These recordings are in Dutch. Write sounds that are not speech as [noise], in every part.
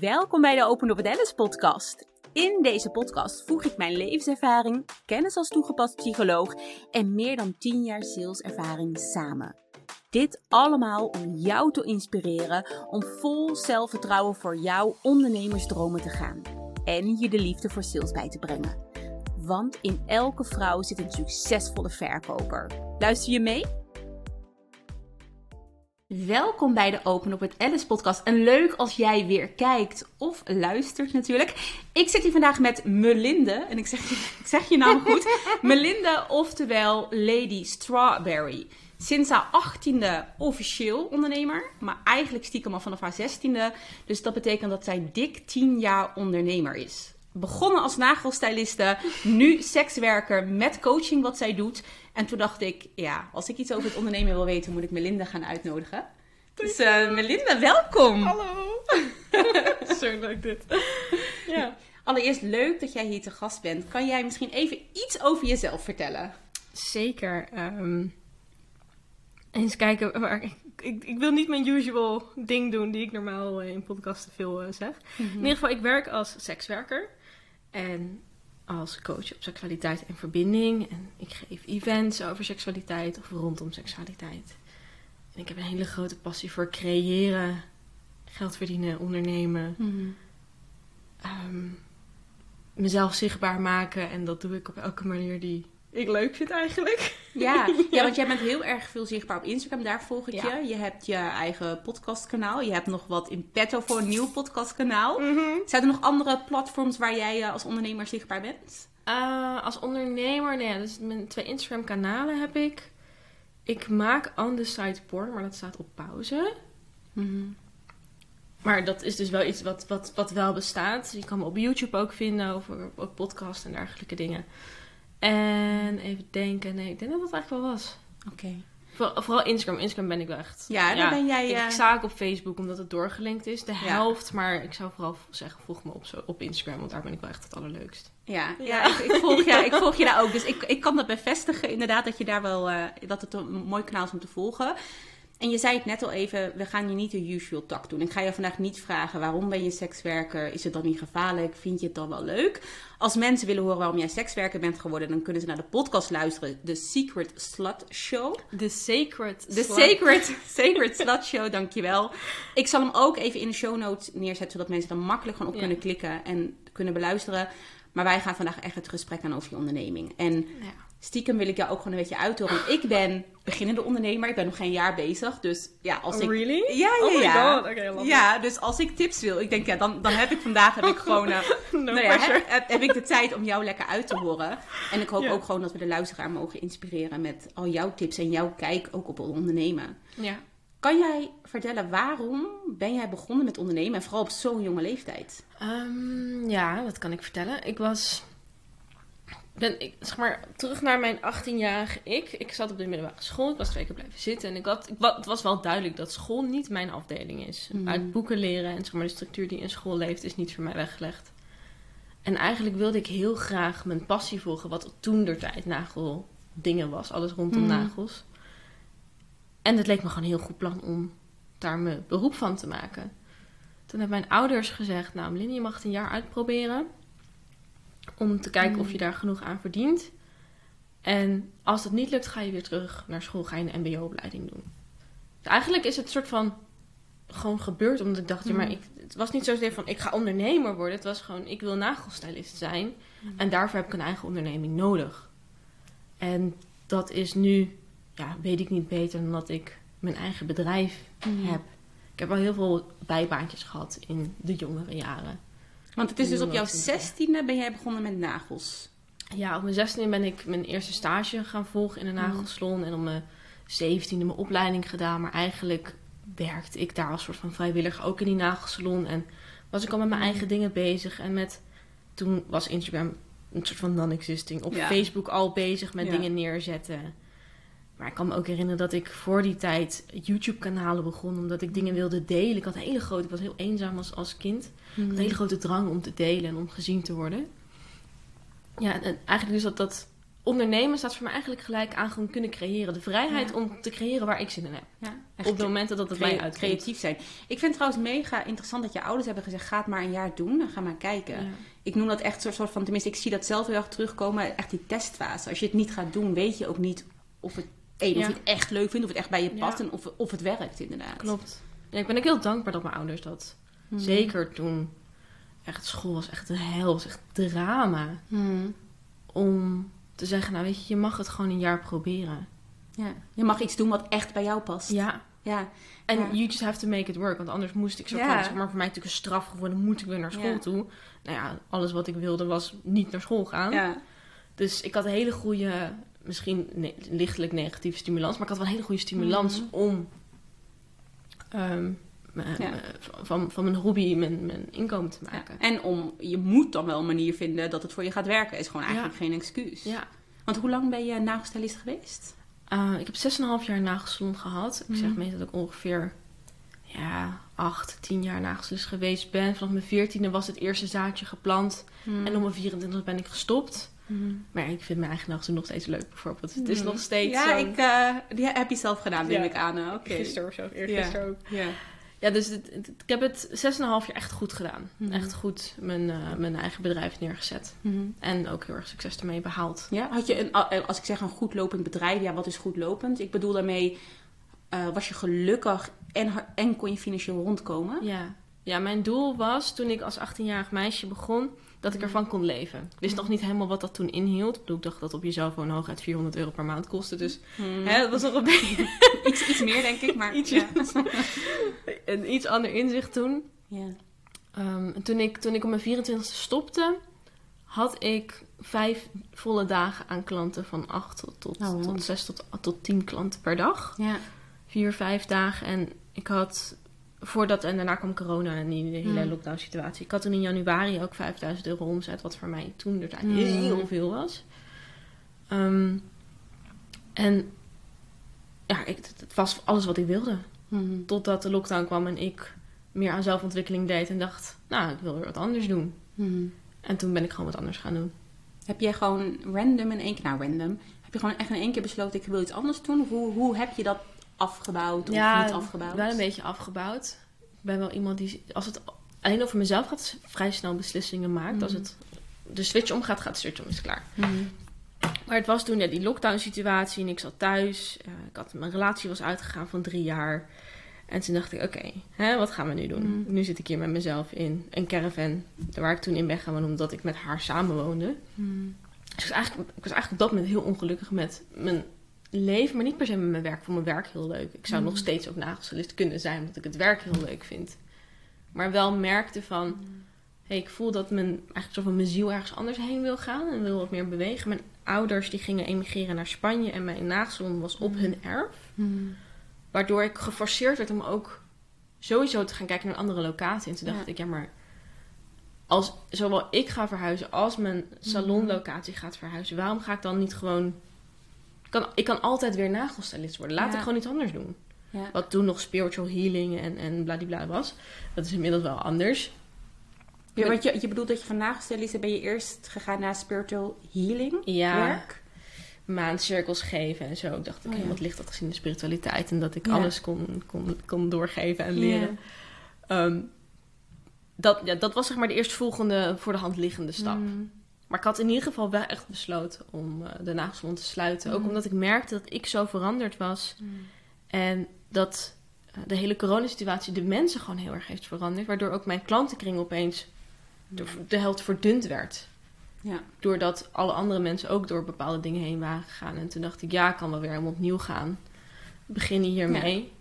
Welkom bij de Open with Alice podcast. In deze podcast voeg ik mijn levenservaring, kennis als toegepast psycholoog en meer dan 10 jaar saleservaring samen. Dit allemaal om jou te inspireren om vol zelfvertrouwen voor jouw ondernemersdromen te gaan en je de liefde voor sales bij te brengen. Want in elke vrouw zit een succesvolle verkoper. Luister je mee? Welkom bij de Open op het Alice podcast. En leuk als jij weer kijkt of luistert natuurlijk. Ik zit hier vandaag met Melinde. En ik zeg, [laughs] ik zeg je naam goed. [laughs] Melinde, oftewel Lady Strawberry. Sinds haar achttiende officieel ondernemer. Maar eigenlijk stiekem al vanaf haar zestiende. Dus dat betekent dat zij dik 10 jaar ondernemer is. Begonnen als nagelstyliste, nu sekswerker met coaching wat zij doet. En toen dacht ik, ja, als ik iets over het ondernemen wil weten, moet ik Melinda gaan uitnodigen. Dus uh, Melinda, welkom! Hallo! [laughs] Zo leuk dit. Ja. Allereerst leuk dat jij hier te gast bent. Kan jij misschien even iets over jezelf vertellen? Zeker. Um, eens kijken. Maar ik, ik, ik, wil niet mijn usual ding doen die ik normaal in podcasten veel uh, zeg. Mm -hmm. In ieder geval, ik werk als sekswerker. En als coach op seksualiteit en verbinding. En ik geef events over seksualiteit of rondom seksualiteit. En ik heb een hele grote passie voor creëren, geld verdienen, ondernemen. Mm-hmm. Um, mezelf zichtbaar maken. En dat doe ik op elke manier die ik leuk vind eigenlijk. Ja, ja. [laughs] ja want jij bent heel erg veel zichtbaar op Instagram. Daar volg ik ja. je. Je hebt je eigen podcastkanaal. Je hebt nog wat in petto voor een nieuw podcastkanaal. Mm-hmm. Zijn er nog andere platforms waar jij als ondernemer zichtbaar bent? Uh, als ondernemer, nee, dus mijn twee Instagram kanalen heb ik. Ik maak on the side porn, maar dat staat op pauze. Mm-hmm. Maar dat is dus wel iets wat, wat, wat wel bestaat. Je kan me op YouTube ook vinden, over ook podcast en dergelijke dingen. En even denken, nee, ik denk dat dat eigenlijk wel was. Oké. Okay. Vooral, vooral Instagram. Instagram ben ik wel echt. Ja, dan ben jij. Ik, ik sta ook op Facebook omdat het doorgelinkt is. De helft. Ja. Maar ik zou vooral zeggen, volg me op, zo, op Instagram. Want daar ben ik wel echt het allerleukst. Ja, ja. ja ik, ik, volg, ja ik volg je daar ook. Dus ik, ik kan dat bevestigen, inderdaad, dat je daar wel. Uh, dat het een mooi kanaal is om te volgen. En je zei het net al even, we gaan je niet de usual tak doen. Ik ga je vandaag niet vragen waarom ben je sekswerker? Is het dan niet gevaarlijk? Vind je het dan wel leuk? Als mensen willen horen waarom jij sekswerker bent geworden, dan kunnen ze naar de podcast luisteren. The Secret Slut Show. The Sacred The Slut. Sacred, [laughs] Sacred Slut Show, dankjewel. Ik zal hem ook even in de show notes neerzetten, zodat mensen er makkelijk gewoon op ja. kunnen klikken en kunnen beluisteren. Maar wij gaan vandaag echt het gesprek aan over je onderneming. En ja stiekem wil ik jou ook gewoon een beetje uithoren. Ik ben beginnende ondernemer. Ik ben nog geen jaar bezig. Dus ja, als oh, ik... Really? Ja, ja, oh my ja. God. Okay, ja, dus als ik tips wil. Ik denk, ja, dan, dan heb ik vandaag heb ik [laughs] gewoon... Uh, no nou ja, heb, heb, heb, ik de tijd om jou lekker uit te horen. En ik hoop yeah. ook gewoon dat we de luisteraar mogen inspireren met al jouw tips en jouw kijk ook op ondernemen. Ja. Kan jij vertellen waarom ben jij begonnen met ondernemen en vooral op zo'n jonge leeftijd? Um, ja, dat kan ik vertellen. Ik was ben ik, zeg maar, terug naar mijn 18-jarige ik. Ik zat op de middelbare school. Ik was twee keer blijven zitten. En ik had, ik, het was wel duidelijk dat school niet mijn afdeling is. Mm. Uit boeken leren en zeg maar, de structuur die in school leeft, is niet voor mij weggelegd. En eigenlijk wilde ik heel graag mijn passie volgen, wat toen der tijd nagel dingen was. Alles rondom mm. nagels. En het leek me gewoon een heel goed plan om daar mijn beroep van te maken. Toen hebben mijn ouders gezegd, nou Melinda, je mag het een jaar uitproberen. Om te kijken of je daar genoeg aan verdient. En als dat niet lukt, ga je weer terug naar school. Ga je een mbo-opleiding doen. Dus eigenlijk is het een soort van gewoon gebeurd. Omdat ik dacht, ja, maar ik, het was niet zozeer van ik ga ondernemer worden. Het was gewoon, ik wil nagelstylist zijn. En daarvoor heb ik een eigen onderneming nodig. En dat is nu, ja, weet ik niet beter dan dat ik mijn eigen bedrijf Mm. heb. Ik heb al heel veel bijbaantjes gehad in de jongere jaren. Want het is dus op jouw zestiende ben jij begonnen met nagels. Ja, op mijn zestiende ben ik mijn eerste stage gaan volgen in een nagelsalon. En op mijn zeventiende mijn opleiding gedaan. Maar eigenlijk werkte ik daar als soort van vrijwilliger ook in die nagelsalon. En was ik al met mijn eigen dingen bezig. En met, toen was Instagram een soort van non-existing. Op Ja. Facebook al bezig met Ja. dingen neerzetten. Maar ik kan me ook herinneren dat ik voor die tijd YouTube-kanalen begon. Omdat ik dingen wilde delen. Ik had een hele grote... Ik was heel eenzaam als, als kind. Ik had een hele grote drang om te delen en om gezien te worden. Ja, en eigenlijk dus dat dat ondernemen staat voor mij eigenlijk gelijk aan gewoon kunnen creëren. De vrijheid Ja. om te creëren waar ik zin in heb. Ja, Op de momenten dat het mij uitkomt. creatief zijn. Ik vind het trouwens mega interessant dat je ouders hebben gezegd: ga het maar een jaar doen en ga maar kijken. Ja. Ik noem dat echt een soort van, tenminste, ik zie dat zelf heel erg terugkomen. Echt die testfase. Als je het niet gaat doen, weet je ook niet of het, één, of je het echt leuk vindt, of het echt bij je past en of, of het werkt, inderdaad. Klopt. Ik ben ook heel dankbaar dat mijn ouders dat Mhm. zeker toen. Echt, school was echt een hel, was echt drama. Mhm. Om te zeggen, nou weet je, je mag het gewoon een jaar proberen. Ja. Je mag iets doen wat echt bij jou past. Ja. Ja. En Ja. you just have to make it work. Want anders moest ik zo Ja. van, zeg maar voor mij natuurlijk een straf geworden, moet ik weer naar school Ja. toe. Nou ja, alles wat ik wilde was niet naar school gaan. ja. Dus ik had een hele goede, misschien ne- lichtelijk negatieve stimulans, maar ik had wel een hele goede stimulans Mhm. om ehm, Ja. van, van mijn hobby mijn, mijn inkomen te maken. Ja. En om, je moet dan wel een manier vinden dat het voor je gaat werken. Is gewoon eigenlijk geen excuus. Ja. Want hoe lang ben je nagelstylist geweest? Uh, ik heb 6,5 jaar nagelsalon gehad. Ik zeg Mhm. meestal dat ik ongeveer ja, 8, 10 jaar nagelstylist geweest ben. Vanaf mijn 14e was het eerste zaadje geplant. En op mijn 24 ben ik gestopt. Maar ik vind mijn eigen nagelsalon nog steeds leuk bijvoorbeeld. Het is Mhm. nog steeds Ja, ik, eh, die heb je zelf gedaan, neem Ja. ik aan. Gisteren of zo, eergisteren ook. Ja. Ja, dus het, het- ik heb het 6,5 jaar echt goed gedaan. Mhm. Echt goed mijn, eh, mijn eigen bedrijf neergezet. Mhm. En ook heel erg succes ermee behaald. Ja, had je een, eh, als ik zeg een goed lopend bedrijf, ja, wat is goed lopend? Ik bedoel daarmee, was je gelukkig en, en kon je financieel rondkomen? Ja. ja, mijn doel was toen ik als 18-jarig meisje begon... dat ik ervan kon leven. Ik wist nog niet helemaal wat dat toen inhield. Ik bedoel, ik dacht dat op je cellfoon hooguit 400 euro per maand kostte. Dus Mhm. hè, dat was nog een beetje [laughs] iets, iets meer, denk ik, maar [laughs] Ietsje. Ja. [laughs] een iets ander inzicht toen. Ja. Ehm, en toen, ik, toen ik op mijn 24e stopte, had ik vijf volle dagen aan klanten van 8 tot, tot, Oh, tot 6 tot, tot 10 klanten per dag. Ja. Vier, vijf dagen. En ik had voordat en daarna kwam corona en die hele Mm. lockdown situatie. Ik had toen in januari ook 5000 euro omzet, wat voor mij toen de tijd Mm. heel veel was. Ehm, en ja, ik, het, was alles wat ik wilde. Mhm. Totdat de lockdown kwam en ik meer aan zelfontwikkeling deed en dacht, nou, ik wil weer wat anders doen. En toen ben ik gewoon wat anders gaan doen. Heb jij gewoon random in één keer, nou random, heb je gewoon echt in één keer besloten, ik wil iets anders doen? Of hoe, hoe heb je dat afgebouwd of niet afgebouwd? wel een beetje afgebouwd. Ik ben wel iemand die, als het alleen over mezelf gaat, vrij snel beslissingen maakt. Als Mhm. het de switch omgaat, gaat de switch om, is klaar. Mhm. Maar het was toen ja, die lockdown situatie en ik zat thuis. Ik had, mijn relatie was uitgegaan van drie jaar. En toen dacht ik, oké, wat gaan we nu doen? Mhm. Nu zit ik hier met mezelf in een caravan. Waar ik toen in ben gaan wonen, omdat ik met haar samenwoonde. Dus ik was, eigenlijk, ik was eigenlijk op dat moment heel ongelukkig met mijn leven. Maar niet per se met mijn werk. Ik vond mijn werk heel leuk. Ik zou Mhm. nog steeds ook nagelstylist kunnen zijn, omdat ik het werk heel leuk vind. Maar wel merkte van... Hey, ik voel dat mijn, eigenlijk zo van mijn ziel ergens anders heen wil gaan en wil wat meer bewegen. Mijn ouders die gingen emigreren naar Spanje en mijn nagelsalon was op Mhm. hun erf. Mhm. Waardoor ik geforceerd werd om ook sowieso te gaan kijken naar een andere locatie. En toen dacht Ja. ik, ja maar als zowel ik ga verhuizen als mijn salonlocatie gaat verhuizen, waarom ga ik dan niet gewoon... Ik kan, ik kan altijd weer nagelstylist worden. Laat Ja. ik gewoon iets anders doen. Ja. Wat toen nog spiritual healing en, en bladibla was. Dat is inmiddels wel anders. Ja, want je, je bedoelt dat je van nagelstylisten ben je eerst gegaan naar spiritual healing Ja, werk? maandcirkels geven en zo. Ik dacht, oké, Oh wat ligt dat gezien de spiritualiteit? En dat ik alles kon, kon, kon doorgeven en Ja. leren. Ehm, dat, ja, dat was zeg maar de eerstvolgende voor de hand liggende stap. Mhm. Maar ik had in ieder geval wel echt besloten om eh, de nagelsalon te sluiten. Ook Mhm. omdat ik merkte dat ik zo veranderd was. En dat eh, de hele coronasituatie de mensen gewoon heel erg heeft veranderd. Waardoor ook mijn klantenkring opeens de, de helft verdund werd. Ja. Doordat alle andere mensen ook door bepaalde dingen heen waren gegaan. En toen dacht ik, ja, ik kan wel weer helemaal opnieuw gaan. Beginnen hiermee.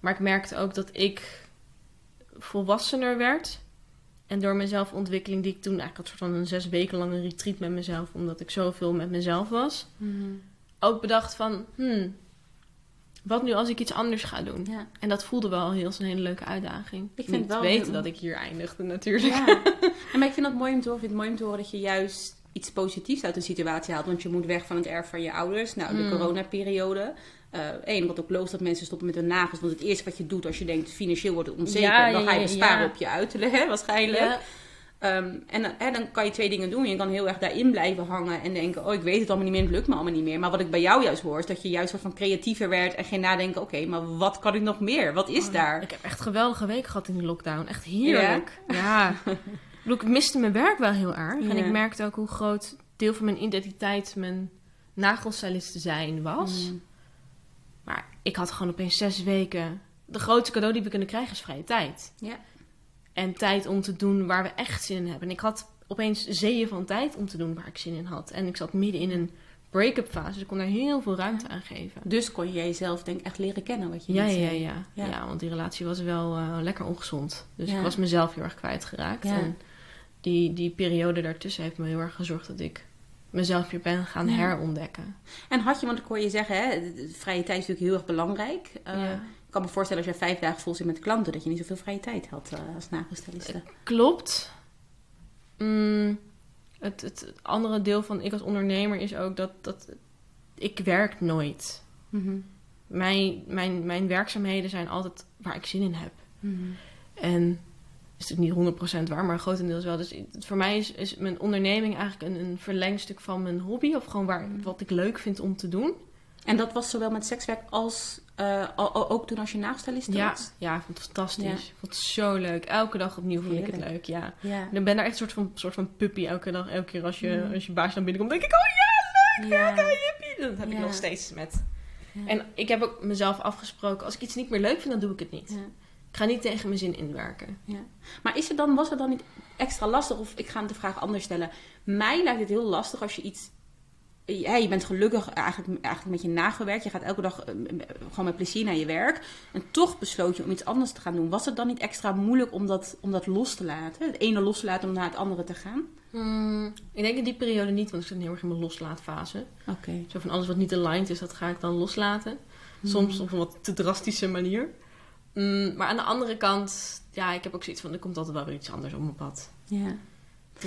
Maar ik merkte ook dat ik volwassener werd. En door mijn zelfontwikkeling, die ik toen eigenlijk had, soort van een zes weken lange retreat met mezelf, omdat ik zoveel met mezelf was, Mhm. ook bedacht van, hmm, wat nu als ik iets anders ga doen? Ja. En dat voelde wel heel als een hele leuke uitdaging. Ik vind Niet wel weten heel- dat ik hier eindigde natuurlijk. Ja. En [laughs] maar ik vind dat mooi om te horen. Ik vind het mooi om te horen dat je juist iets positiefs uit een situatie haalt. Want je moet weg van het erf van je ouders. Nou, de Mm. coronaperiode. Eén, wat ook logisch dat mensen stoppen met hun nagels. Want het eerste wat je doet als je denkt financieel wordt het onzeker. Ja, dan ga je besparen op je uiterlijk, hè, waarschijnlijk. Ehm, en dan- hè, dan kan je twee dingen doen. Je kan heel erg daarin blijven hangen en denken: Oh, ik weet het allemaal niet meer, het lukt me allemaal niet meer. Maar wat ik bij jou juist hoor, is dat je juist wat van creatiever werd en ging nadenken: Oké, maar wat kan ik nog meer? Wat is daar? Ik heb echt geweldige weken gehad in die lockdown. Echt heerlijk. Ja. Ik miste mijn werk wel heel erg. En ik merkte ook hoe groot deel van mijn identiteit mijn nagelstylist zijn was. Mm. Maar ik had gewoon opeens zes weken... De grootste cadeau die we kunnen krijgen is vrije tijd. Ja. En tijd om te doen waar we echt zin in hebben. En ik had opeens zeeën van tijd om te doen waar ik zin in had. En ik zat midden in een break-up fase. Dus ik kon daar heel veel ruimte aan geven. Dus kon je jezelf denk echt leren kennen wat je Ja, ja, ja, Ja. ja. want die relatie was wel eh, lekker ongezond. Dus Ja. ik was mezelf heel erg kwijtgeraakt. Ja. En die, die periode daartussen heeft me heel erg gezorgd dat ik mezelf weer ben gaan Ja. herontdekken. En had je, want ik hoor je zeggen, hè, vrije tijd is natuurlijk heel erg belangrijk. Eh, Ja. Ik kan me voorstellen als jij vijf dagen vol zit met klanten, dat je niet zoveel vrije tijd had eh, als nagelstyliste. Klopt. Mm, het, het, andere deel van ik als ondernemer is ook dat, dat ik werk nooit. Mhm. Mijn, mijn, mijn werkzaamheden zijn altijd waar ik zin in heb. Mhm. En is het niet 100% waar, maar grotendeels wel. Dus voor mij is, is mijn onderneming eigenlijk een, een verlengstuk van mijn hobby. Of gewoon waar, wat ik leuk vind om te doen. En dat was zowel met sekswerk als eh, ook toen als je nagelstyliste Ja, was? ja, ik vond het fantastisch. Ja. Ik vond het zo leuk. Elke dag opnieuw vond ik het leuk, ja. Ja. En ik ben daar echt een soort van, soort van puppy elke dag. Elke keer als je, Mm. als je baas naar binnen komt, denk ik, oh ja, leuk, Ja. jippie. Dat heb ik nog steeds met. En ik heb ook mezelf afgesproken, als ik iets niet meer leuk vind, dan doe ik het niet. Ga niet tegen mijn zin inwerken. Ja. Maar is het dan, was het dan niet extra lastig? Of ik ga de vraag anders stellen. Mij lijkt het heel lastig als je iets. Ja, je bent gelukkig eigenlijk, eigenlijk met je nagelwerk. Je gaat elke dag eh, gewoon met plezier naar je werk. En toch besloot je om iets anders te gaan doen. Was het dan niet extra moeilijk om dat, om dat los te laten? Het ene los te laten om naar het andere te gaan? Mm, ik denk in die periode niet, want ik zit heel erg in mijn loslaatfase. Oké. Zo van alles wat niet aligned is, dat ga ik dan loslaten. Soms op een wat te drastische manier. Mm, maar aan de andere kant, ja, ik heb ook zoiets van, er komt altijd wel weer iets anders op mijn pad. Ja.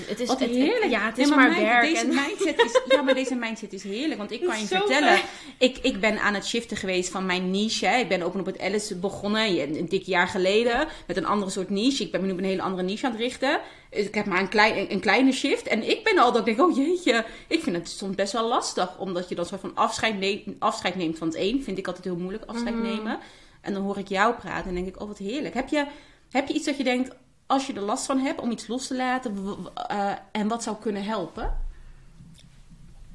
Het is, Wat het- het- heerlijk. ja, het is maar maar, werk. Deze en, mindset is, [laughs] ja, maar deze mindset is heerlijk. Want ik kan je vertellen, fijn. ik, ik ben aan het shiften geweest van mijn niche. Hè. Ik ben Open op het Alice begonnen een, een dik jaar geleden. Met een andere soort niche. Ik ben me nu op een hele andere niche aan het richten. Dus ik heb maar een, klein, een, kleine shift. En ik ben al dat ik denk, oh jeetje. Ik vind het soms best wel lastig. Omdat je dan soort van afscheid, neemt, afscheid neemt van het een. Vind ik altijd heel moeilijk, afscheid Mhm. nemen. En dan hoor ik jou praten en denk ik, oh wat heerlijk. Heb je, heb je iets dat je denkt, als je er last van hebt om iets los te laten, eh, en wat zou kunnen helpen?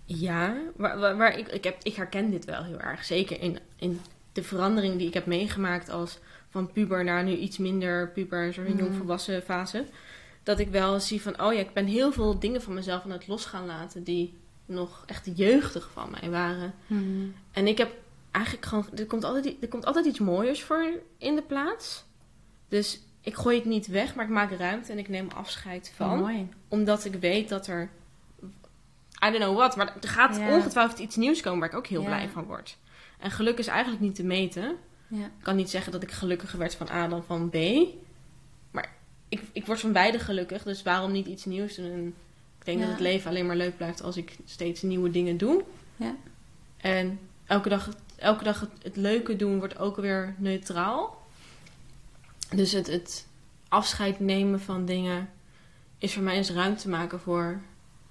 Ja, waar, waar, waar ik, ik, heb, ik herken dit wel heel erg. Zeker in, in de verandering die ik heb meegemaakt als van puber naar nu iets minder puber, zo'n Mhm. jongvolwassen fase. Dat ik wel zie van, oh ja, ik ben heel veel dingen van mezelf aan het los gaan laten die nog echt jeugdig van mij waren. En ik heb eigenlijk gewoon, er komt altijd, er komt altijd iets mooiers voor in de plaats. Dus ik gooi het niet weg, maar ik maak ruimte en ik neem afscheid van mooi. omdat ik weet dat er. I don't know what, maar er gaat Ja. ongetwijfeld iets nieuws komen waar ik ook heel Ja. blij van word. En geluk is eigenlijk niet te meten. Ja. Ik kan niet zeggen dat ik gelukkiger werd van A dan van B. Maar ik, ik word van beide gelukkig, dus waarom niet iets nieuws doen? En ik denk dat het leven alleen maar leuk blijft als ik steeds nieuwe dingen doe. Ja. En elke dag, elke dag het, het leuke doen wordt ook weer neutraal. Dus het, het afscheid nemen van dingen is voor mij eens ruimte maken voor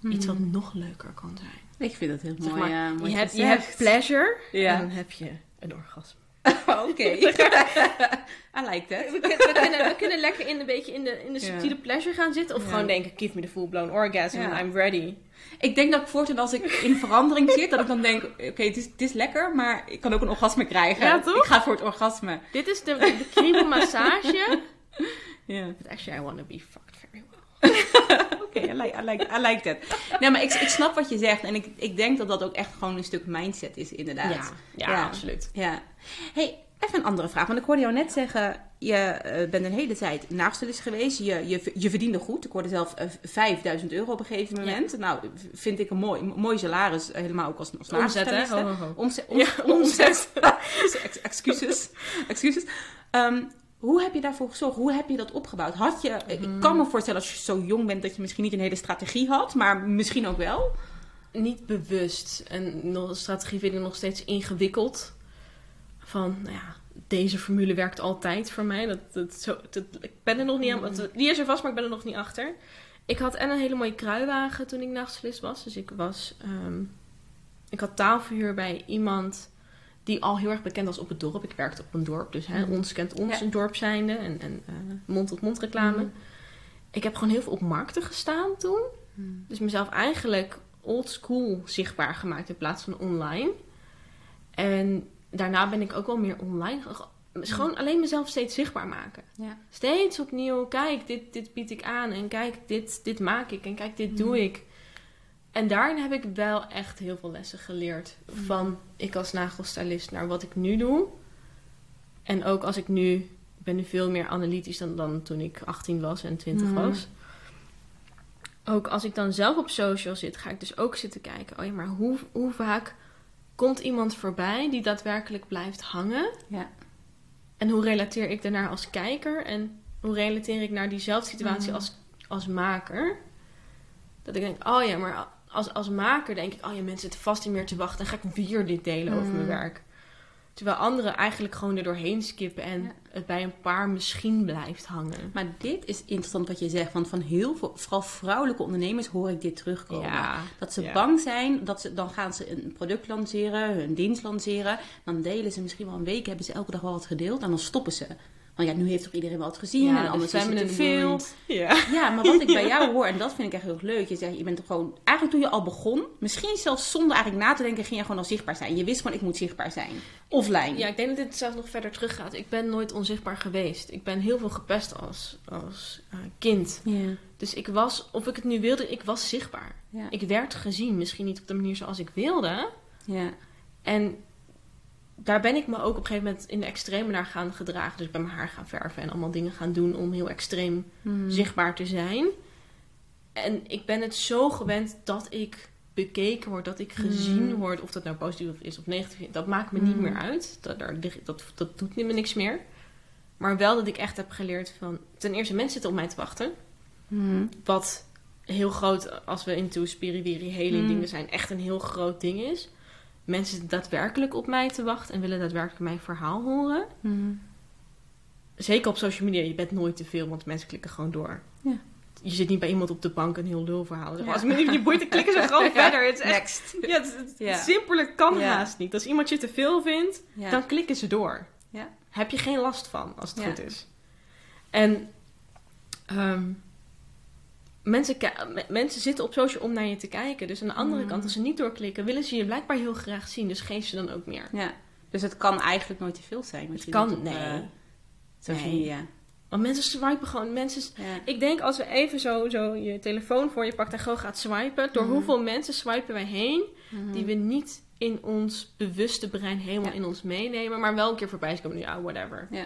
iets wat nog leuker kan zijn. Ik vind dat heel Zeg mooi. maar, ja, mooi je, hebt, je hebt pleasure Ja. en dan heb je een orgasme. [laughs] Oké. [laughs] I like that. We, kunnen, we, kunnen, we kunnen lekker in een beetje in de, in de subtiele pleasure gaan zitten. Of gewoon denken, give me the full-blown orgasm Ja. I'm ready. Ik denk dat ik voortaan als ik in verandering zit, dat ik dan denk, oké, het, is, het is lekker, maar ik kan ook een orgasme krijgen. Ja, toch? Ik ga voor het orgasme. Dit is de, de kriebelmassage. [laughs] Ja. But actually I want to be fucked very well. [laughs] Oké, I, like, I, like, I like that. Nee, maar ik, ik snap wat je zegt. En ik, ik denk dat dat ook echt gewoon een stuk mindset is, inderdaad. Ja, ja, Ja. absoluut. Ja. hey, even een andere vraag. Want ik hoorde jou net zeggen, je eh, bent een hele tijd nagelstylist geweest. Je, je, je verdiende goed. Ik hoorde zelf eh, 5000 euro op een gegeven moment. Nou, vind ik een mooi, mooi salaris. eh, Helemaal ook als, als Omzet, hè? Ja, omzet. [laughs] Ex- excuses. excuses. Ehm, hoe heb je daarvoor gezorgd? Hoe heb je dat opgebouwd? Had je, Ik kan me voorstellen als je zo jong bent dat je misschien niet een hele strategie had, maar misschien ook wel. Niet bewust. En strategie vind ik nog steeds ingewikkeld. Van, nou ja, deze formule werkt altijd voor mij. Dat, dat, zo, dat, ik ben er nog niet aan. Mm. Die is er vast, maar ik ben er nog niet achter. Ik had en een hele mooie kruiwagen toen ik nachtslist was. Dus ik was... ehm, ik had tafelhuur bij iemand die al heel erg bekend was op het dorp. Ik werkte op een dorp, dus hè, Mhm. ons kent ons Ja. een dorp zijnde. En, en eh, mond-tot-mond reclame. Mhm. Ik heb gewoon heel veel op markten gestaan toen. Dus mezelf eigenlijk old school zichtbaar gemaakt in plaats van online. En daarna ben ik ook wel meer online. ge- dus Gewoon alleen mezelf steeds zichtbaar maken. Ja. Steeds opnieuw, kijk, dit, dit bied ik aan. En kijk, dit, dit maak ik. En kijk, dit doe Mm. ik. En daarin heb ik wel echt heel veel lessen geleerd. Mm. Van ik als nagelstylist naar wat ik nu doe. En ook als ik nu... Ik ben nu veel meer analytisch dan, dan toen ik 18 was en 20 Mm. was. Ook als ik dan zelf op social zit, ga ik dus ook zitten kijken. Oh ja, maar hoe, hoe vaak komt iemand voorbij die daadwerkelijk blijft hangen? Ja. En hoe relateer ik daarnaar als kijker? En hoe relateer ik naar diezelfde situatie Mm. als, als maker? Dat ik denk, oh ja, maar als, als maker denk ik, oh ja, mensen zitten vast niet meer te wachten. Dan ga ik weer dit delen over Mm. mijn werk. Terwijl anderen eigenlijk gewoon er doorheen skippen en Ja. het bij een paar misschien blijft hangen. Maar dit is interessant wat je zegt. Want van heel veel, vooral vrouwelijke ondernemers, hoor ik dit terugkomen. Ja, Dat ze ja. bang zijn, dat ze, dan gaan ze een product lanceren, hun dienst lanceren. Dan delen ze misschien wel een week, hebben ze elke dag wel wat gedeeld. En dan stoppen ze. Want ja, nu heeft toch iedereen wel wat gezien. en anders is het te veel. Ja. Ja, maar wat ik bij [laughs] jou hoor, en dat vind ik echt heel leuk. Je zegt, je bent gewoon, eigenlijk toen je al begon, misschien zelfs zonder eigenlijk na te denken, ging je gewoon al zichtbaar zijn. Je wist gewoon, ik moet zichtbaar zijn. Offline. Ja, ik denk dat dit zelfs nog verder teruggaat. Ik ben nooit onzichtbaar geweest. Ik ben heel veel gepest als, als eh, kind. Ja. Dus ik was, of ik het nu wilde, ik was zichtbaar. Ik werd gezien, misschien niet op de manier zoals ik wilde. ja. En daar ben ik me ook op een gegeven moment in de extreme naar gaan gedragen. Dus ben mijn haar gaan verven en allemaal dingen gaan doen om heel extreem Hmm. zichtbaar te zijn. En ik ben het zo gewend dat ik bekeken word, dat ik gezien Mm. word. Of dat nou positief is of negatief dat maakt me niet Mm. meer uit. Dat, daar, dat, dat doet me niks meer. Maar wel dat ik echt heb geleerd van... Ten eerste, mensen zitten op mij te wachten. Hmm. Wat heel groot, als we into spiriwiri healing Mm. dingen zijn, echt een heel groot ding is. Mensen daadwerkelijk op mij te wachten en willen daadwerkelijk mijn verhaal horen. Hmm. Zeker op social media, je bent nooit te veel, want mensen klikken gewoon door. Ja. Je zit niet bij iemand op de bank een heel lulverhaal. Ja. Als me niet, boeit, dan klikken ze [laughs] gewoon verder. Het is echt, Next. ja, het, het- Ja. simpeler kan haast niet. Als iemand je te veel vindt, dan klikken ze door. Ja. Heb je geen last van, als het goed is. En ehm, mensen, mensen zitten op social om naar je te kijken. Dus aan de andere Mm. kant, als ze niet doorklikken, willen ze je blijkbaar heel graag zien. Dus geef ze dan ook meer. ja. Dus het kan eigenlijk nooit te veel zijn. Het kan- op, nee. eh, social Nee. media. Want mensen swipen gewoon. Mensen, Ja. ik denk als we even zo, zo je telefoon voor je pakt en gewoon gaat swipen. Door Mhm. hoeveel mensen swipen wij heen Mhm. die we niet in ons bewuste brein helemaal Ja. in ons meenemen. Maar wel een keer voorbij komen. Ja, whatever. Ja.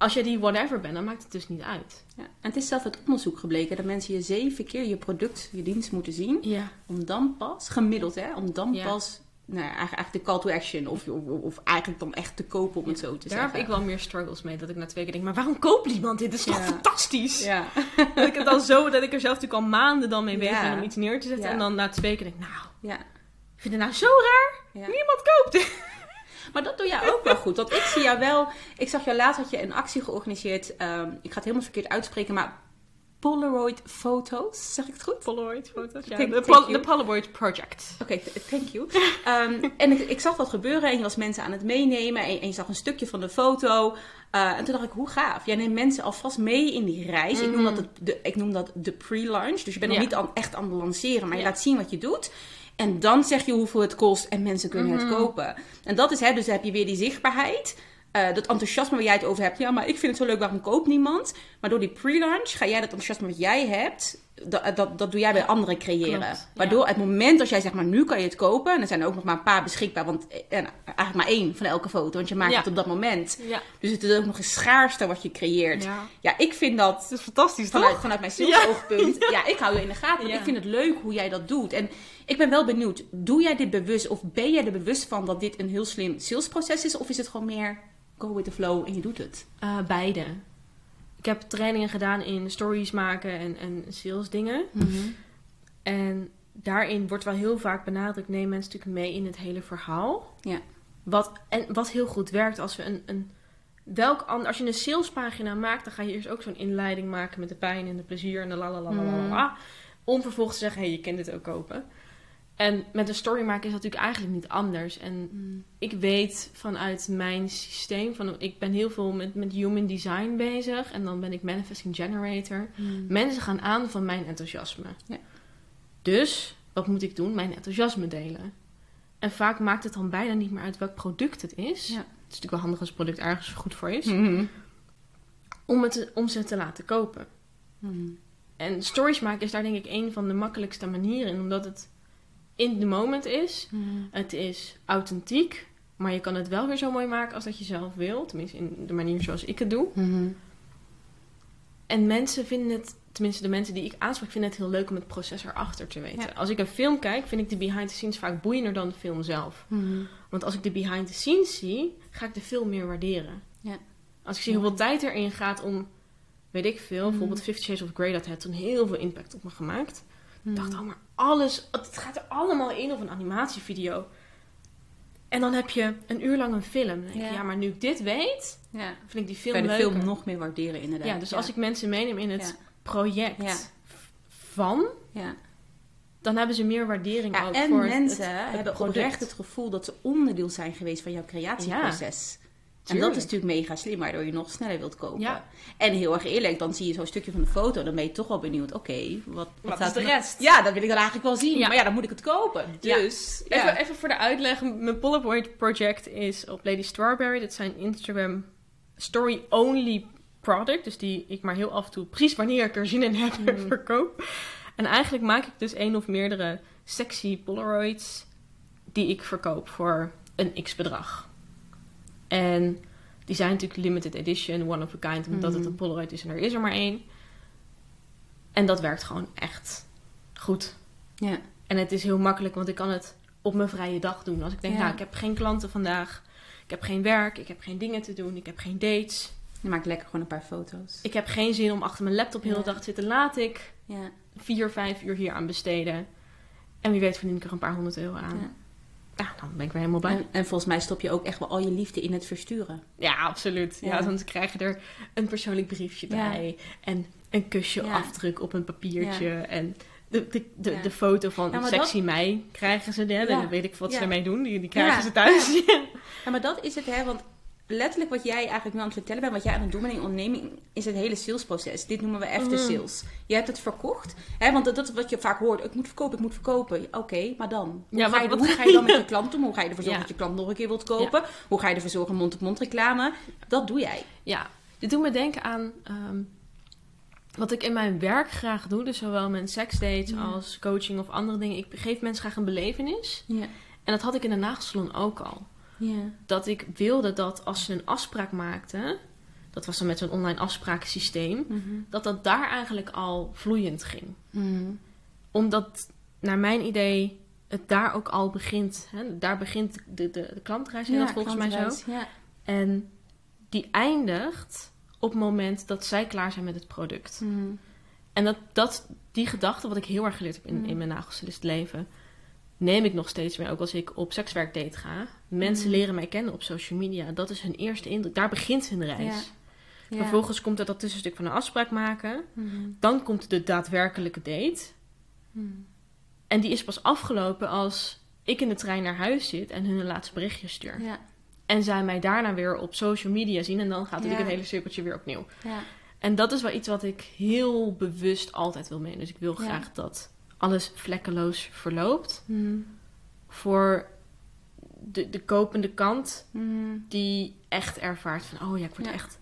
Als je die whatever bent, dan maakt het dus niet uit. Ja. En het is zelf uit onderzoek gebleken dat mensen je zeven keer je product, je dienst moeten zien. Ja. Om dan pas, gemiddeld hè, om dan Ja. pas, nou ja, eigenlijk, de call to action. Of, of, of eigenlijk dan echt te kopen om het zo te Daar zeggen. heb ik wel meer struggles mee. Dat ik na twee keer denk, maar waarom koopt iemand dit? Dit is toch fantastisch? Ja. [laughs] Dat ik het dan zo, dat ik er zelf natuurlijk al maanden dan mee bezig ben om iets neer te zetten. En dan na twee keer denk ik, nou, ja. ik vind het nou zo raar. Niemand koopt dit. Maar dat doe jij ook wel goed. Want ik zie jou wel. Ik zag jou laatst had je een actie georganiseerd. ehm, ik ga het helemaal verkeerd uitspreken, maar Polaroid foto's. Zeg ik het goed? Polaroid foto's, ja. Thank- De, thank Pol- you. de Polaroid Project. Oké, th- thank you. Ehm, en ik, ik zag dat gebeuren en je was mensen aan het meenemen en, en je zag een stukje van de foto. Eh, en toen dacht ik, hoe gaaf. Jij neemt mensen alvast mee in die reis. Ik, noem dat het, de, ik noem dat de pre-launch. Dus je bent Ja. nog niet aan, echt aan het lanceren, maar je Ja. laat zien wat je doet. En dan zeg je hoeveel het kost en mensen kunnen het Mhm. kopen. En dat is, hè, dus dan heb je weer die zichtbaarheid. Eh, dat enthousiasme waar jij het over hebt. Ja, maar ik vind het zo leuk, waarom koopt niemand? Maar door die pre-launch ga jij dat enthousiasme wat jij hebt, dat, dat, dat doe jij bij anderen creëren. Klopt, Waardoor het moment als jij zegt, maar nu kan je het kopen. En er zijn er ook nog maar een paar beschikbaar. Want eh, en eigenlijk maar één van elke foto. Want je maakt Ja. het op dat moment. Ja. Dus het is ook nog een schaarste wat je creëert. Ja, ik vind dat Het is fantastisch, vanuit, toch? vanuit mijn salesoogpunt. [laughs] Ja. ik hou je in de gaten. Want ik vind het leuk hoe jij dat doet. En ik ben wel benieuwd. Doe jij dit bewust? Of ben jij er bewust van dat dit een heel slim salesproces is? Of is het gewoon meer go with the flow en je doet het? Eh, beide. Ik heb trainingen gedaan in stories maken en, en sales dingen. En daarin wordt wel heel vaak benadrukt, neem mensen natuurlijk mee in het hele verhaal. Ja. Wat, en wat heel goed werkt als we een, een, welk als je een salespagina maakt, dan ga je eerst ook zo'n inleiding maken met de pijn en de plezier en de la la la la la Mm. Om vervolgens te zeggen, hé, hey, je kent dit ook kopen. En met een story maken is dat natuurlijk eigenlijk niet anders. En ik weet vanuit mijn systeem, van, ik ben heel veel met, met human design bezig. En dan ben ik manifesting generator. Mensen gaan aan van mijn enthousiasme. Ja. Dus, wat moet ik doen? Mijn enthousiasme delen. En vaak maakt het dan bijna niet meer uit welk product het is. Ja. Het is natuurlijk wel handig als het product ergens goed voor is. Mhm. Om, het, om ze te laten kopen. En stories maken is daar denk ik een van de makkelijkste manieren in. Omdat het in the moment is. Mhm. Het is authentiek. Maar je kan het wel weer zo mooi maken als dat je zelf wil. Tenminste, in de manier zoals ik het doe. Mhm. En mensen vinden het, tenminste de mensen die ik aanspreek, vinden het heel leuk om het proces erachter te weten. Ja. Als ik een film kijk, vind ik de behind the scenes vaak boeiender dan de film zelf. Mhm. Want als ik de behind the scenes zie, ga ik de film meer waarderen. Ja. Als ik zie hoeveel tijd erin gaat om, weet ik veel, Mhm. bijvoorbeeld Fifty Shades of Grey, dat heeft toen heel veel impact op me gemaakt. Ik dacht, oh maar alles, het gaat er allemaal in of een animatievideo. En dan heb je een uur lang een film. Dan denk ik, Ja. maar nu ik dit weet, Ja. vind ik die film de film nog meer waarderen inderdaad. Ja, dus als ik mensen meeneem in het Ja. project Ja. van, Ja. dan hebben ze meer waardering Ja, ook en voor mensen het, het hebben oprecht het gevoel dat ze onderdeel zijn geweest van jouw creatieproces. En dat is natuurlijk mega slim, waardoor je nog sneller wilt kopen. Ja. En heel erg eerlijk, dan zie je zo'n stukje van de foto, dan ben je toch wel benieuwd. Oké, wat, wat, is de rest? Ja, dat wil ik dan eigenlijk wel zien. Ja. Maar ja, dan moet ik het kopen. Dus, ja. Even, even voor de uitleg. Mijn Polaroid project is op Lady Strawberry. Dat zijn Instagram story only product. Dus die ik maar heel af en toe, precies wanneer ik er zin in heb, Mhm. [laughs] verkoop. En eigenlijk maak ik dus één of meerdere sexy Polaroids die ik verkoop voor een x bedrag. En die zijn natuurlijk limited edition, one of a kind, omdat het Mhm. een Polaroid is en er is er maar één. En dat werkt gewoon echt goed. ja. En het is heel makkelijk, want ik kan het op mijn vrije dag doen. Als ik denk, Ja. nou, ik heb geen klanten vandaag. Ik heb geen werk. Ik heb geen dingen te doen. Ik heb geen dates. Je maakt lekker gewoon een paar foto's. Ik heb geen zin om achter mijn laptop heel de Ja. dag te zitten. Laat ik Ja. vier, vijf uur hier aan besteden. En wie weet verdien ik er een paar honderd euro aan. Ja. Dan ben ik weer helemaal bij. En, en volgens mij stop je ook echt wel al je liefde in het versturen. Ja, absoluut. Ja, Ja. dan krijg je er een persoonlijk briefje bij. En een kusje afdruk op een papiertje. En de, de, de, foto van sexy mij krijgen ze. Ja, Ja. Dan weet ik wat ze ermee doen. Die, die krijgen ze thuis. Ja. [laughs] Ja, maar dat is het, hè? Want letterlijk wat jij eigenlijk nu aan het vertellen bent, wat jij aan het doen bent in je onderneming, is het hele salesproces. Dit noemen we after Mhm. sales. Je hebt het verkocht, hè? Want dat, dat is wat je vaak hoort. Ik moet verkopen, ik moet verkopen. Oké, maar dan? Hoe, Ja, ga je, wat- wat hoe ga je dan je- met [laughs] je klant om? Hoe ga je ervoor zorgen Ja. dat je klant nog een keer wilt kopen? Hoe ga je ervoor zorgen mond-op-mond reclame? Dat doe jij. Ja, dit doet me denken aan ehm, wat ik in mijn werk graag doe. Dus zowel mijn seksdates als coaching of andere dingen. Ik geef mensen graag een belevenis. Ja. En dat had ik in de nagelsalon ook al. Ja. Dat ik wilde dat als ze een afspraak maakten... Dat was dan met zo'n online afsprakensysteem. Dat dat daar eigenlijk al vloeiend ging. Mhm. Omdat, naar mijn idee, het daar ook al begint. Hè? Daar begint de, de, de klantreis, heet dat volgens mij zo. Ja. En die eindigt op het moment dat zij klaar zijn met het product. Mhm. En dat, dat, die gedachte, wat ik heel erg geleerd heb in, Mm. in mijn nagelstylist leven, neem ik nog steeds mee. Ook als ik op sekswerkdate ga. Mensen Mm. leren mij kennen op social media. Dat is hun eerste indruk. Daar begint hun reis. Ja. Vervolgens komt er dat tussenstuk van een afspraak maken. Mhm. Dan komt de daadwerkelijke date. Mhm. En die is pas afgelopen als ik in de trein naar huis zit en hun een laatste berichtje stuur. Ja. En zij mij daarna weer op social media zien. En dan gaat natuurlijk Ja. het hele cirkeltje weer opnieuw. Ja. En dat is wel iets wat ik heel bewust altijd wil meenemen. Dus ik wil graag dat alles vlekkeloos verloopt. Mhm. Voor de, de kopende kant Mhm. die echt ervaart van... Oh ja, ik word Ja. echt...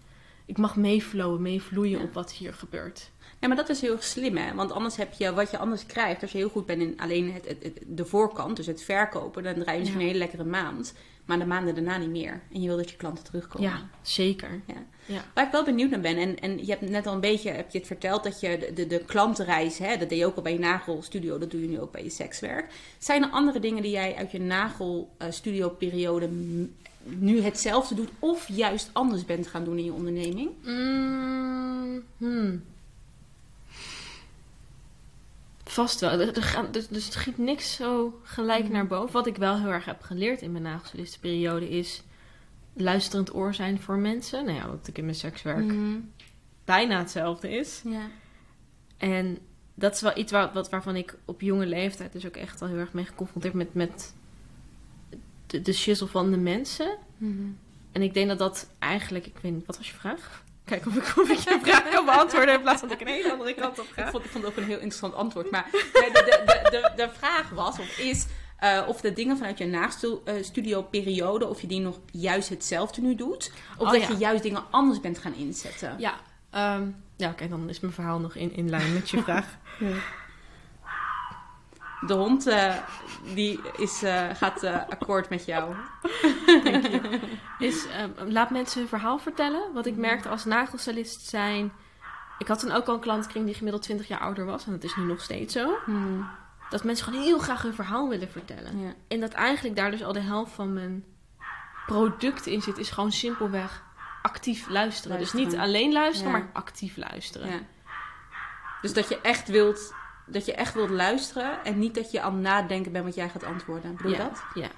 Ik mag meeflowen, meevloeien Ja. op wat hier gebeurt. Ja, maar dat is heel erg slim, hè? Want anders heb je wat je anders krijgt. Als je heel goed bent in alleen het, het- het- de voorkant, dus het verkopen, dan draai je Ja. een hele lekkere maand. Maar de maanden daarna niet meer. En je wil dat je klanten terugkomen. Ja, zeker. Ja. Ja. Waar ik wel benieuwd naar ben, en, en je hebt net al een beetje heb je het verteld dat je de, de, de klantenreis, hè, dat deed je ook al bij je nagelstudio, dat doe je nu ook bij je sekswerk. Zijn er andere dingen die jij uit je nagelstudio-periode m- nu hetzelfde doet, of juist anders bent gaan doen in je onderneming? Mm, hmm. Vast wel. Er, er dus, dus het schiet niks zo gelijk Mhm. naar boven. Wat ik wel heel erg heb geleerd in mijn nagelstylistenperiode is... luisterend oor zijn voor mensen. Nou ja, wat ik in mijn sekswerk Mhm. bijna hetzelfde is. Ja. En dat is wel iets waar, wat, waarvan ik op jonge leeftijd dus ook echt al heel erg mee geconfronteerd met, met de, de shizzle van de mensen. Mhm. En ik denk dat dat eigenlijk, ik weet niet, wat was je vraag? Kijk of ik, of ik je vraag kan beantwoorden in plaats van dat ik een hele andere kant op Ik ga. vond, ik vond het ook een heel interessant antwoord. Maar de, de, de, de vraag was of is eh, of de dingen vanuit je naaststudio-periode, of je die nog juist hetzelfde nu doet. Of Oh, dat ja. je juist dingen anders bent gaan inzetten. Ja, ehm, ja oké, dan is mijn verhaal nog in, in lijn met je [laughs] vraag. De hond eh, die is, eh, gaat eh, akkoord met jou. Is, ehm, laat mensen hun verhaal vertellen. Wat ik merkte als nagelstylist zijn... Ik had toen ook al een klantkring die gemiddeld 20 jaar ouder was. En dat is nu nog steeds zo. Dat mensen gewoon heel graag hun verhaal willen vertellen. Ja. En dat eigenlijk daar dus al de helft van mijn product in zit, is gewoon simpelweg actief luisteren. Dus niet alleen luisteren, Ja. maar actief luisteren. Ja. Dus dat je echt wilt, dat je echt wilt luisteren en niet dat je aan het nadenken bent wat jij gaat antwoorden. Bedoel je dat? Ja.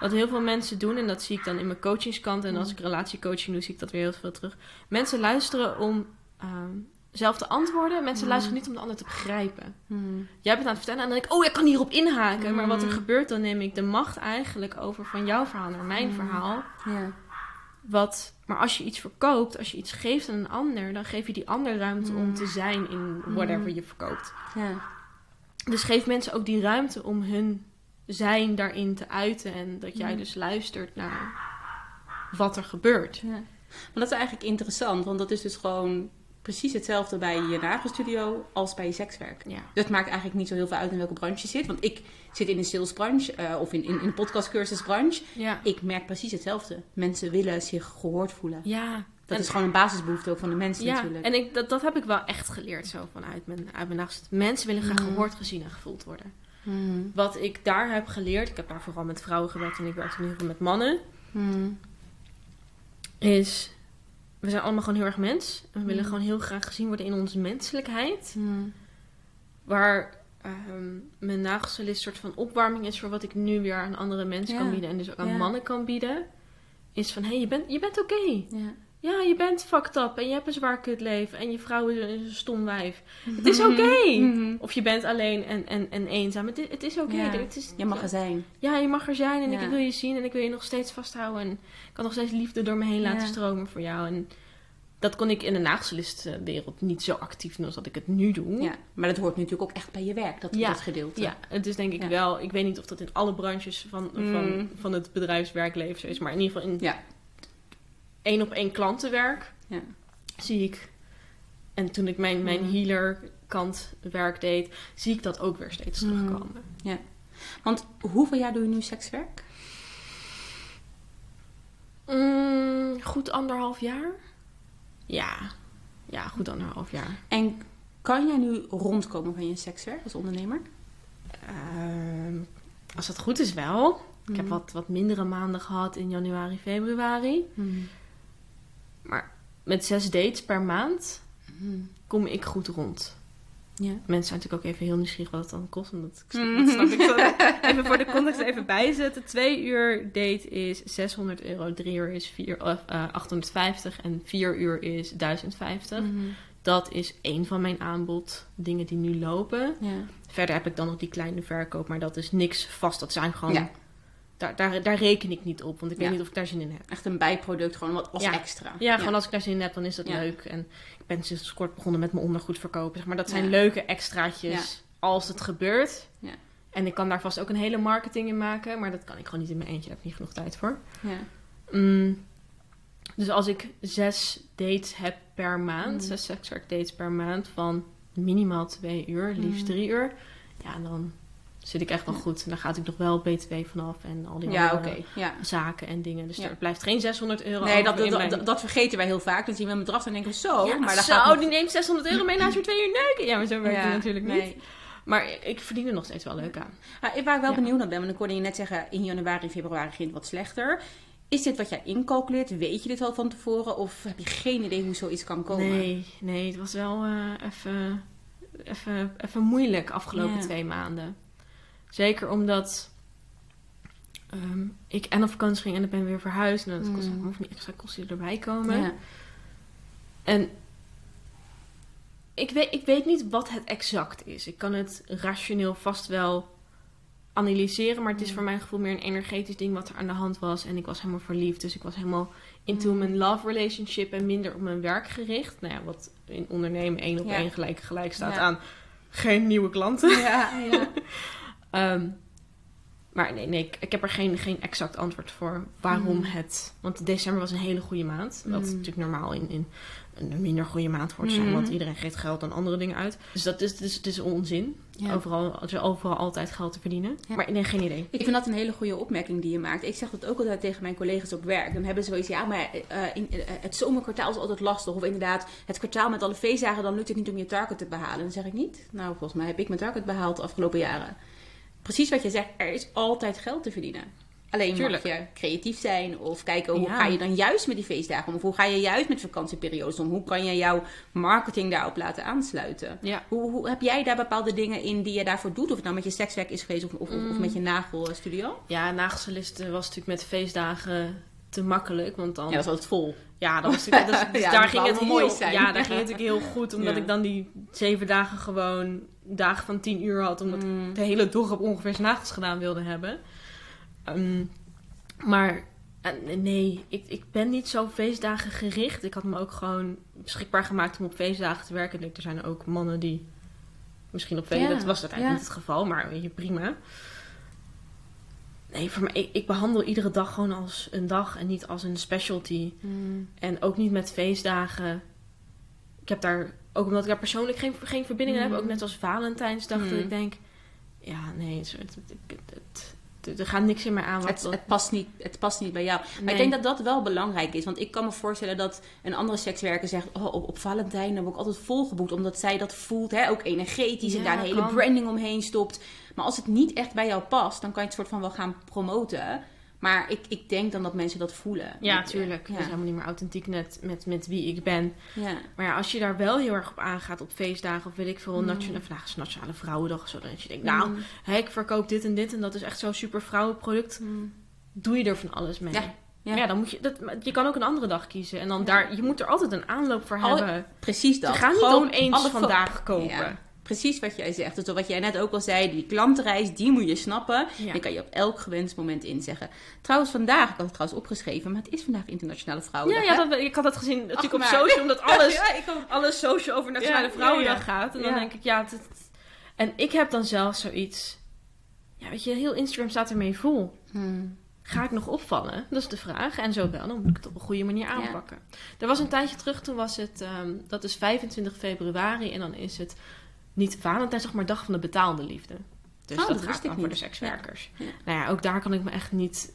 Wat heel veel mensen doen, en dat zie ik dan in mijn coachingskant, en als Mm. ik relatiecoaching doe, zie ik dat weer heel veel terug. Mensen luisteren om ehm, zelf te antwoorden. Mensen Mm. luisteren niet om de ander te begrijpen. Jij bent aan het vertellen en dan denk ik, oh, ik kan hierop inhaken. Maar wat er Mm. gebeurt, dan neem ik de macht eigenlijk over van jouw verhaal naar mijn verhaal. Wat, maar als je iets verkoopt, als je iets geeft aan een ander, dan geef je die ander ruimte om te zijn in whatever je verkoopt. Dus geef mensen ook die ruimte om hun zijn daarin te uiten. En dat jij dus luistert naar wat er gebeurt. Maar dat is eigenlijk interessant, want dat is dus gewoon precies hetzelfde bij je nagelstudio als bij je sekswerk. Ja. Dat maakt eigenlijk niet zo heel veel uit in welke branche je zit. Want ik zit in de salesbranche eh, of in, in, in de podcastcursusbranche. Ja. Ik merk precies hetzelfde. Mensen willen zich gehoord voelen. Ja. Dat En- is gewoon een basisbehoefte ook van de mensen Ja, natuurlijk. en ik, dat, dat heb ik wel echt geleerd zo vanuit mijn, uit mijn nacht. Mensen willen graag Mm. gehoord, gezien en gevoeld worden. Mhm. Wat ik daar heb geleerd, ik heb daar vooral met vrouwen gewerkt en ik werkte nu met mannen, Mhm. is we zijn allemaal gewoon heel erg mens. En we willen Mm. gewoon heel graag gezien worden in onze menselijkheid. Mhm. Waar ehm, mijn nagelstylist soort van opwarming is voor wat ik nu weer aan andere mensen Ja. kan bieden. En dus ook aan Ja. mannen kan bieden. Is van, hé, hey, je bent, je bent oké. Ja. Ja, je bent fucked up en je hebt een zwaar kutleven. En je vrouw is een, stom wijf. Het is oké. Mhm. Of je bent alleen en, en, en eenzaam. Het is, het is oké. Ja. Het is- Je mag er zijn. Ja, je mag er zijn en Ja. ik wil je zien en ik wil je nog steeds vasthouden. En ik kan nog steeds liefde door me heen laten Ja. stromen voor jou. En dat kon ik in de nagelstylistwereld niet zo actief doen als dat ik het nu doe. Ja. Maar dat hoort natuurlijk ook echt bij je werk, dat, Ja. dat gedeelte. Ja, het is denk ik Ja. wel. Ik weet niet of dat in alle branches van, van, Mm. van het bedrijfswerkleven zo is. Maar in ieder geval in Ja. Één op één klantenwerk Ja. zie ik. En toen ik mijn, mijn Mm. healer kant werk deed, zie ik dat ook weer steeds Mm. terugkomen. Want hoeveel jaar doe je nu sekswerk? Mm, goed anderhalf jaar? Ja. Ja, goed anderhalf jaar. En kan jij nu rondkomen van je sekswerk als ondernemer? Ehm, als het goed is wel. Ik heb Mhm. wat, wat mindere maanden gehad in januari, februari. Maar met zes dates per maand Mhm. kom ik goed rond. Ja. Mensen zijn natuurlijk ook even heel nieuwsgierig wat het dan kost. Omdat ik, dat snap ik zo. [laughs] Even voor de context even bijzetten. Twee uur date is 600 euro. Drie uur is vier, of, eh, 850. En vier uur is 1050. Mhm. Dat is één van mijn aanbod. Dingen die nu lopen. Ja. Verder heb ik dan nog die kleine verkoop. Maar dat is niks vast. Dat zijn gewoon... Ja. Daar, daar, daar reken ik niet op. Want ik weet niet of ik daar zin in heb. Echt een bijproduct, gewoon wat als extra. Ja, gewoon als ik daar zin in heb, dan is dat leuk. En ik ben sinds kort begonnen met mijn ondergoed verkopen. Zeg maar dat zijn leuke extraatjes als het gebeurt. Ja. En ik kan daar vast ook een hele marketing in maken. Maar dat kan ik gewoon niet in mijn eentje. Daar heb ik niet genoeg tijd voor. Ja. Mm. Dus als ik zes dates heb per maand, Mm. zes sekswerk dates per maand van minimaal twee uur, liefst Mm. drie uur. Ja, dan zit ik echt wel goed. En dan gaat ik nog wel BTW vanaf en al die Ja, andere Ja. zaken en dingen. Dus Ja. er blijft geen 600 euro Nee, dat, dat, mijn- dat, dat vergeten wij heel vaak. Dan zien we een bedrag en denken we zo, maar dan zo, gaat die neemt 600 euro mee naast weer twee uur neuken. Ja, maar zo werkt het natuurlijk niet. Maar ik verdien er nog steeds wel leuk aan. Maar waar ik wel benieuwd naar ben, want ik hoorde je net zeggen, in januari, februari ging het wat slechter. Is dit wat jij incalculeert? Weet je dit al van tevoren? Of heb je geen idee hoe zoiets kan komen? Nee, nee, het was wel eh, even, even, even moeilijk afgelopen twee maanden. Zeker omdat ehm, ik en op vakantie ging en dan ben ik weer verhuisd. En dan kost Mm. van die extra kosten die erbij komen. Ja. En ik weet, ik weet niet wat het exact is. Ik kan het rationeel vast wel analyseren, maar het is Mm. voor mijn gevoel meer een energetisch ding wat er aan de hand was. En ik was helemaal verliefd, dus ik was helemaal into Mm. mijn love relationship en minder op mijn werk gericht. Nou ja, wat in ondernemen één op Ja. één gelijk, gelijk staat Ja. aan geen nieuwe klanten. Ja, ja. [laughs] Ehm, maar nee, nee ik, ik heb er geen, geen exact antwoord voor waarom Mm. het. Want december was een hele goede maand. Wat Mm. natuurlijk normaal in, in een minder goede maand te zijn. Mm. Want iedereen geeft geld aan andere dingen uit. Dus dat is, dus, het is onzin. Ja. Overal, er is overal altijd geld te verdienen. Ja. Maar nee, geen idee. Ik vind dat een hele goede opmerking die je maakt. Ik zeg dat ook altijd tegen mijn collega's op werk. Dan hebben ze zoiets, ja, maar eh, in, eh, het zomerkwartaal is altijd lastig. Of inderdaad, het kwartaal met alle feestdagen, dan lukt het niet om je target te behalen. Dan zeg ik niet, nou, volgens mij heb ik mijn target behaald de afgelopen jaren. Precies wat je zegt, er is altijd geld te verdienen. Alleen Tuurlijk. mag je creatief zijn of kijken hoe Ja. ga je dan juist met die feestdagen om. Of hoe ga je juist met vakantieperiodes om. Hoe kan je jouw marketing daarop laten aansluiten. Ja. Hoe, hoe heb jij daar bepaalde dingen in die je daarvoor doet? Of het nou met je sekswerk is geweest of, of, of Mm. met je nagelstudio? Ja, nagelsalisten was natuurlijk met feestdagen te makkelijk. Want dan Ja, dat is altijd vol. Ja, dat was dat dus [laughs] Ja, daar ging moet het heel, mooi zijn. Ja, daar ging het natuurlijk heel goed, [laughs] omdat ik dan die zeven dagen gewoon dagen van tien uur had, omdat Mm. ik de hele dag op ongeveer zijn nagels gedaan wilde hebben. Ehm, maar nee, ik, ik ben niet zo feestdagen gericht. Ik had me ook gewoon beschikbaar gemaakt om op feestdagen te werken. Er zijn ook mannen die misschien op feestdagen, Ja, dat was uiteindelijk ja. niet het geval, maar weet je, prima. Nee, voor mij, ik, ik behandel iedere dag gewoon als een dag en niet als een specialty. En ook niet met feestdagen. Ik heb daar, ook omdat ik daar persoonlijk geen, geen verbinding Mm. heb, ook net als Valentijnsdag, dat Mm. ik denk, ja, nee, het, het, het, het- het- er gaat niks in mij aan. Wat, Het, past niet, het past niet bij jou. Maar Nee. ik denk dat dat wel belangrijk is. Want ik kan me voorstellen dat een andere sekswerker zegt... Oh, op, op Valentijn word ik altijd volgeboekt. Omdat zij dat voelt, hè, ook energetisch. en daar een hele kan. branding omheen stopt. Maar als het niet echt bij jou past... dan kan je het soort van wel gaan promoten. Maar ik, ik denk dan dat mensen dat voelen. ja, tuurlijk. Ja. Is helemaal niet meer authentiek net met, met wie ik ben. ja. Maar ja, als je daar wel heel erg op aangaat op feestdagen of weet ik veel, Mm. nationale, vandaag is Nationale Vrouwendag of zo, dan dat je denkt, nou, Mm. ik verkoop dit en dit en dat is echt zo'n super vrouwenproduct, Mm. doe je er van alles mee. Ja, Ja, dan moet je, dat, je kan ook een andere dag kiezen en dan Ja. daar, je moet er altijd een aanloop voor Al- hebben. Precies dat. Ze gaan niet opeens alle fo- vandaag kopen. Ja. Precies wat jij zegt. Dus wat jij net ook al zei, die klantenreis, die moet je snappen. Ja. Die kan je op elk gewenst moment inzeggen. Trouwens, vandaag, ik had het trouwens opgeschreven, maar het is vandaag Internationale Ja, Vrouwendag. ja hè? dat, ik had dat gezien natuurlijk op social, omdat [laughs] alles, ja, ik ook. alles social over Nationale Ja, Vrouwendag ja, ja. gaat. En dan Ja. denk ik, ja, het, het- en ik heb dan zelf zoiets, ja, weet je, heel Instagram staat ermee vol. Hmm. Ga ik nog opvallen? Dat is de vraag. En zo wel, dan moet ik het op een goede manier aanpakken. Er was een tijdje terug, toen was het, ehm, dat is 25 februari en dan is het niet Valentijnsdag, maar Dag van de Betaalde Liefde. Dus Oh, dat gaat ik dan voor de niet. sekswerkers. Ja. Nou ja, ook daar kan ik me echt niet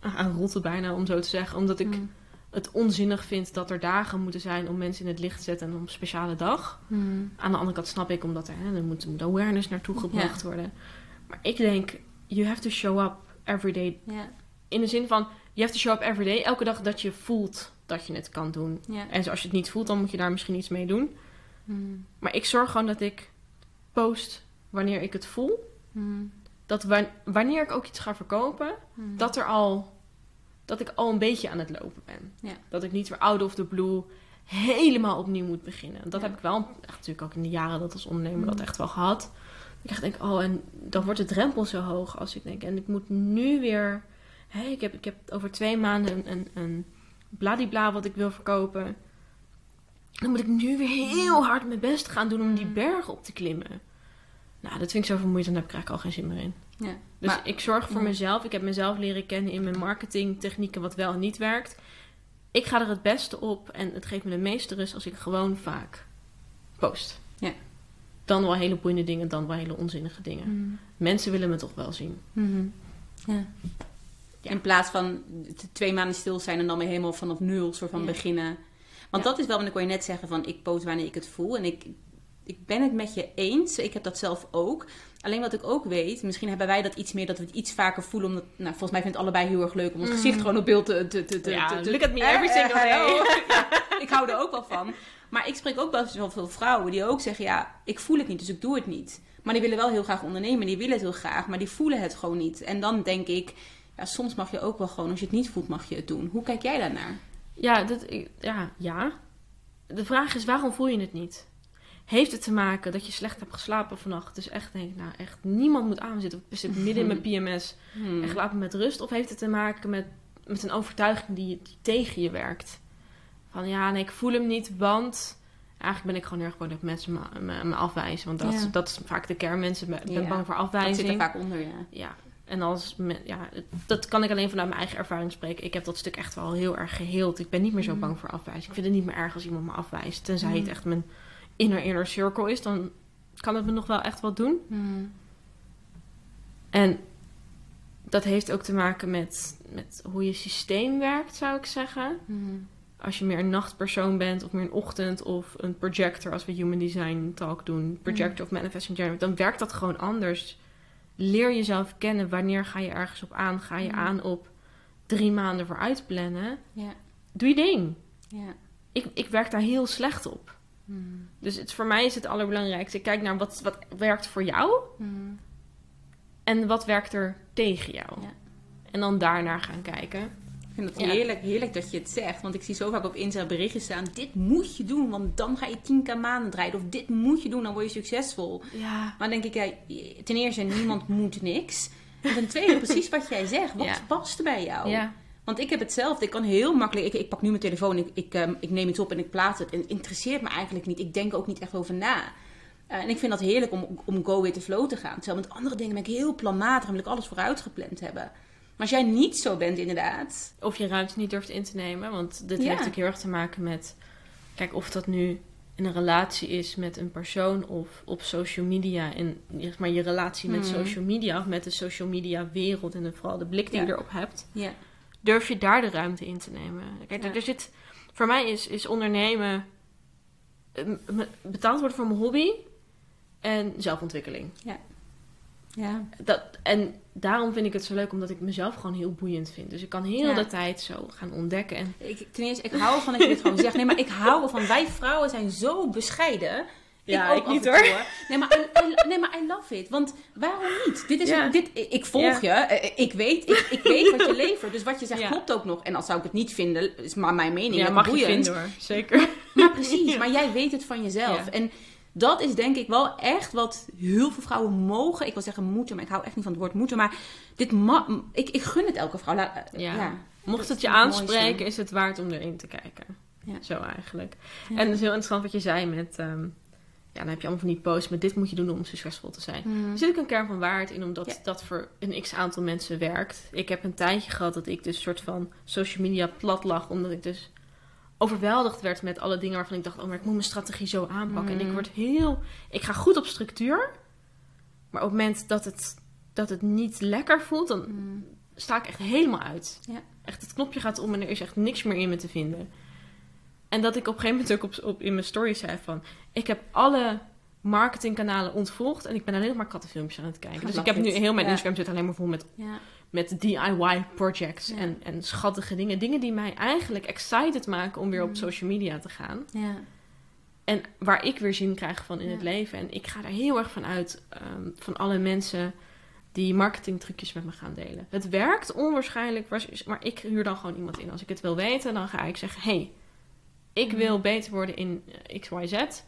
aan rotten bijna, om zo te zeggen. Omdat ik Hmm. het onzinnig vind dat er dagen moeten zijn om mensen in het licht te zetten en op een speciale dag. Hmm. Aan de andere kant snap ik, omdat er, hè, er moet, moet awareness naartoe gebracht worden. Maar ik denk, you have to show up every day Ja, in de zin van, you have to show up every day. Elke dag dat je voelt dat je het kan doen. En als je het niet voelt, dan moet je daar misschien iets mee doen. Hmm. Maar ik zorg gewoon dat ik post wanneer ik het voel. Hmm. Dat wa- wanneer ik ook iets ga verkopen, Hmm. dat er al... Dat ik al een beetje aan het lopen ben. Ja. Dat ik niet weer out of the blue helemaal opnieuw moet beginnen. Dat Ja. heb ik wel, echt natuurlijk ook in de jaren dat als ondernemer dat echt wel gehad. Ik echt denk, oh, en dan wordt de drempel zo hoog als ik denk, en ik moet nu weer, ik, heb, ik heb over twee maanden een, een, een bladibla wat ik wil verkopen. Dan moet ik nu weer heel hard mijn best gaan doen om die Mm. berg op te klimmen. Nou, dat vind ik zo vermoeiend, dan heb ik eigenlijk al geen zin meer in. Ja. Dus Maar- ik zorg voor Ja. mezelf. Ik heb mezelf leren kennen in mijn marketingtechnieken wat wel en niet werkt. Ik ga er het beste op en het geeft me de meeste rust als ik gewoon vaak post. Ja. Dan wel hele boeiende dingen, dan wel hele onzinnige dingen. Hmm. Mensen willen me toch wel zien. Mhm. Ja. Ja. In plaats van twee maanden stil zijn en dan weer helemaal vanaf nul soort van beginnen. Want Ja. dat is wel, want ik kon je net zeggen van ik post wanneer ik het voel. En ik, ik ben het met je eens. Ik heb dat zelf ook. Alleen wat ik ook weet, misschien hebben wij dat iets meer, dat we het iets vaker voelen. Omdat, nou, volgens mij vindt het allebei heel erg leuk om ons Mhm. gezicht gewoon op beeld te... te, te, te Ja, te- te- look at me every single day. ik hou er ook wel van. Maar ik spreek ook wel veel vrouwen die ook zeggen, ja, ik voel het niet, dus ik doe het niet. Maar die willen wel heel graag ondernemen, die willen het heel graag, maar die voelen het gewoon niet. En dan denk ik, ja, soms mag je ook wel gewoon, als je het niet voelt, mag je het doen. Hoe kijk jij daarnaar? Ja, dat, ja, ja. De vraag is, waarom voel je het niet? Heeft het te maken dat je slecht hebt geslapen vannacht? Dus echt denk, nou echt, niemand moet aan zitten. Ik zit midden in mijn PMS [laughs] Hmm. en slaap met rust. Of heeft het te maken met, met een overtuiging die, die tegen je werkt? Van ja, nee, ik voel hem niet, want... Eigenlijk ben ik gewoon heel erg bang dat mensen me, me, me afwijzen. Want dat, Ja. dat is vaak de kern. Mensen ben, ben Ja. bang voor Dat zit er afwijzing. vaak onder, ja. Ja, en als me- ja, dat kan ik alleen vanuit mijn eigen ervaring spreken. Ik heb dat stuk echt wel heel erg geheeld. Ik ben niet meer zo Mm. bang voor afwijzing. Ik vind het niet meer erg als iemand me afwijst. Tenzij het Mm. echt mijn inner inner circle is, dan kan het me nog wel echt wat doen. Hmm. En dat heeft ook te maken met, met hoe je systeem werkt, zou ik zeggen. Als je meer een nachtpersoon bent, of meer een ochtend, of een projector, als we human design talk doen, projector of manifesting generator, dan werkt dat gewoon anders. Leer jezelf kennen. Wanneer ga je ergens op aan? Ga je Mm. aan op drie maanden vooruit plannen? Doe je ding. Ik, ik werk daar heel slecht op. Hmm. Dus het, voor mij is het allerbelangrijkste. Ik kijk naar wat, wat werkt voor jou Hmm. en wat werkt er tegen jou. Ja. En dan daarnaar gaan kijken. Ik vind het Ja. heerlijk, heerlijk dat je het zegt. Want ik zie zo vaak op Insta berichten staan. Dit moet je doen, want dan ga je 10k maanden draaien. Of dit moet je doen, dan word je succesvol. Ja. Maar dan denk ik, ja, ten eerste, niemand [laughs] moet niks. En ten tweede, precies wat jij zegt. Wat Ja. past bij jou? Ja. Want ik heb hetzelfde. Ik kan heel makkelijk... Ik, ik pak nu mijn telefoon, ik, ik, ehm, ik neem iets op en ik plaats het. En het interesseert me eigenlijk niet. Ik denk ook niet echt over na. Eh, en ik vind dat heerlijk om, om go with the flow te gaan. Terwijl met andere dingen ben ik heel planmatig en wil ik alles vooruit gepland hebben. Maar als jij niet zo bent, inderdaad... Of je ruimte niet durft in te nemen. Want dit Ja. heeft ook heel erg te maken met... Kijk, of dat nu in een relatie is met een persoon of op social media. En zeg maar je relatie met Mhm. social media of met de social media wereld. En vooral de blik die Ja. je erop hebt. Ja. Durf je daar de ruimte in te nemen. Kijk, er zit... Voor mij is, is ondernemen... eh, Betaald worden voor mijn hobby en zelfontwikkeling. Ja. Dat, en daarom vind ik het zo leuk, omdat ik mezelf gewoon heel boeiend vind. Dus ik kan heel Ja. de tijd zo gaan ontdekken. En Ik, ten eerste, ik hou ervan dat je dit gewoon zegt. Nee, maar ik hou ervan. Wij vrouwen zijn zo bescheiden. Ja, ook ik af niet, hoor. Nee maar, I, I- nee, maar I love it. Want waarom niet? Dit is Ja. dit, ik volg je. eh, Ik weet, ik, ik weet wat je [laughs] levert. Dus wat je zegt Ja. klopt ook nog. En als zou ik het niet vinden, is maar mijn mening. ja, mag je boeiend. vinden hoor. Zeker. Maar precies, [laughs] Ja. maar jij weet het van jezelf. Ja. En dat is denk ik wel echt wat heel veel vrouwen mogen. Ik wil zeggen moeten, maar ik hou echt niet van het woord moeten. Maar dit ma ik, ik gun het elke vrouw. La- eh, Ja. ja. Mocht Dat het je aanspreken, is het waard om erin te kijken. Ja. Zo eigenlijk. Ja. En het is heel interessant wat je zei met... ehm, ja, dan heb je allemaal van die posts met dit moet je doen om succesvol te zijn. Hmm. Er zit ook een kern van waarheid in, omdat Ja. dat voor een x aantal mensen werkt. Ik heb een tijdje gehad dat ik dus soort van social media plat lag, omdat ik dus overweldigd werd met alle dingen waarvan ik dacht, oh, maar ik moet mijn strategie zo aanpakken. En ik Mm. word heel, ik ga goed op structuur, maar op het moment dat het, dat het niet lekker voelt, dan Hmm. sta ik echt helemaal uit. Ja. Echt, het knopje gaat om en er is echt niks meer in me te vinden. En dat ik op een gegeven moment ook op, op, in mijn story zei van... Ik heb alle marketingkanalen ontvolgd en ik ben alleen nog maar kattenfilmpjes aan het kijken. Dus ik heb nu heel mijn Ja. Instagram zit alleen maar vol met, Ja. Met DIY projects Ja. en, en schattige dingen. Dingen die mij eigenlijk excited maken om weer op Mm. social media te gaan. Ja. En waar ik weer zin krijg van in Ja. het leven. En ik ga daar heel erg van uit ehm, van alle mensen die marketingtrucjes met me gaan delen. Het werkt onwaarschijnlijk, maar ik huur dan gewoon iemand in. Als ik het wil weten, dan ga ik zeggen: hey, ik Mhm. wil beter worden in eh, XYZ.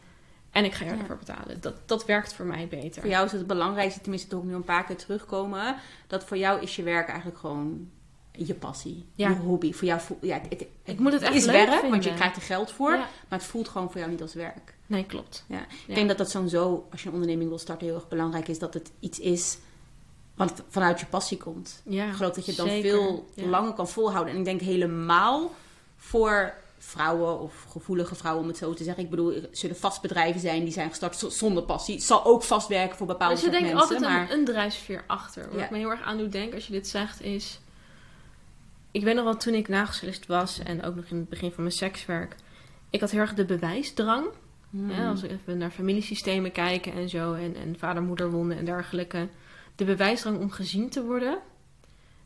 En ik ga ervoor betalen. Dat, dat werkt voor mij beter. Voor jou is het belangrijkste, tenminste toch nu een paar keer terugkomen, dat voor jou is je werk eigenlijk gewoon je passie, Ja. je hobby. Voor jou voelt, ja, het, het- Ik moet het echt is leuk werk, vinden. want je krijgt er geld voor, Ja. maar het voelt gewoon voor jou niet als werk. Nee, klopt. Ja. Ik denk dat dat sowieso, als je een onderneming wil starten, heel erg belangrijk is dat het iets is wat vanuit je passie komt. Ja, Ik geloof dat je het dan zeker. veel langer kan volhouden. En ik denk helemaal voor vrouwen of gevoelige vrouwen, om het zo te zeggen. Ik bedoel, er zullen vast bedrijven zijn die zijn gestart zonder passie. Het zal ook vast werken voor bepaalde Dus je denkt mensen. altijd maar... een, een drijfveer achter. Wat Ja. me heel erg aan doet denken als je dit zegt is... Ik weet nog wel, toen ik nagelstylist was en ook nog in het begin van mijn sekswerk... Ik had heel erg de bewijsdrang. Hmm. Ja, als we even naar familiesystemen kijken en zo... en, en vader-moederwonden en dergelijke... De bewijsdrang om gezien te worden...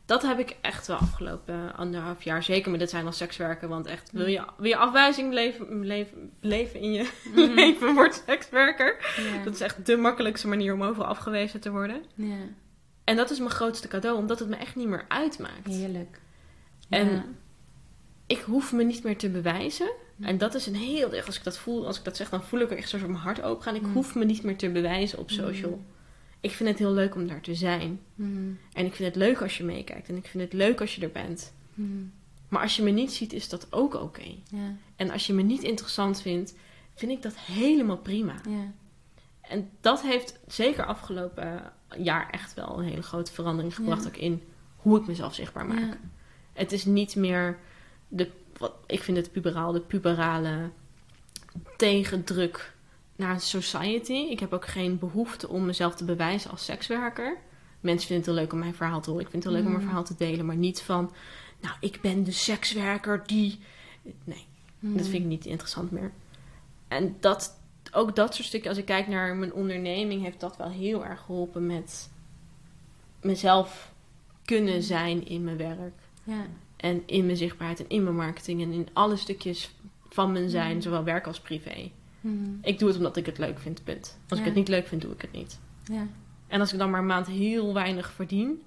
Dat heb ik echt wel afgelopen anderhalf jaar. Zeker met dit zijn als sekswerken. Want echt, wil je, wil je afwijzing leven, leven, leven in je Mhm. [laughs] leven, word sekswerker. Dat is echt de makkelijkste manier om overal afgewezen te worden. En dat is mijn grootste cadeau, omdat het me echt niet meer uitmaakt. Heerlijk. En ik hoef me niet meer te bewijzen. En dat is een heel... Als ik dat voel, als ik dat zeg, dan voel ik er echt zo mijn hart open gaan. Ik Mm. hoef me niet meer te bewijzen op social. Ik vind het heel leuk om daar te zijn. Mhm. En ik vind het leuk als je meekijkt. En ik vind het leuk als je er bent. Mhm. Maar als je me niet ziet, is dat ook oké. Ja. En als je me niet interessant vindt, vind ik dat helemaal prima. Ja. En dat heeft zeker afgelopen jaar echt wel een hele grote verandering gebracht. Ja. Ook in hoe ik mezelf zichtbaar maak. Het is niet meer de, wat, ik vind het puberaal, de puberale tegendruk naar society. Ik heb ook geen behoefte om mezelf te bewijzen als sekswerker. Mensen vinden het heel leuk om mijn verhaal te horen. Ik vind het heel leuk om Mm. mijn verhaal te delen. Maar niet van, nou, ik ben de sekswerker die... Nee, Mhm. dat vind ik niet interessant meer. En dat, ook dat soort stukken, als ik kijk naar mijn onderneming, heeft dat wel heel erg geholpen met mezelf kunnen zijn in mijn werk. Ja. En in mijn zichtbaarheid en in mijn marketing en in alle stukjes van mijn zijn, zowel werk als privé. Mhm. Ik doe het omdat ik het leuk vind, punt. Als Ja. ik het niet leuk vind, doe ik het niet. Ja. En als ik dan maar een maand heel weinig verdien,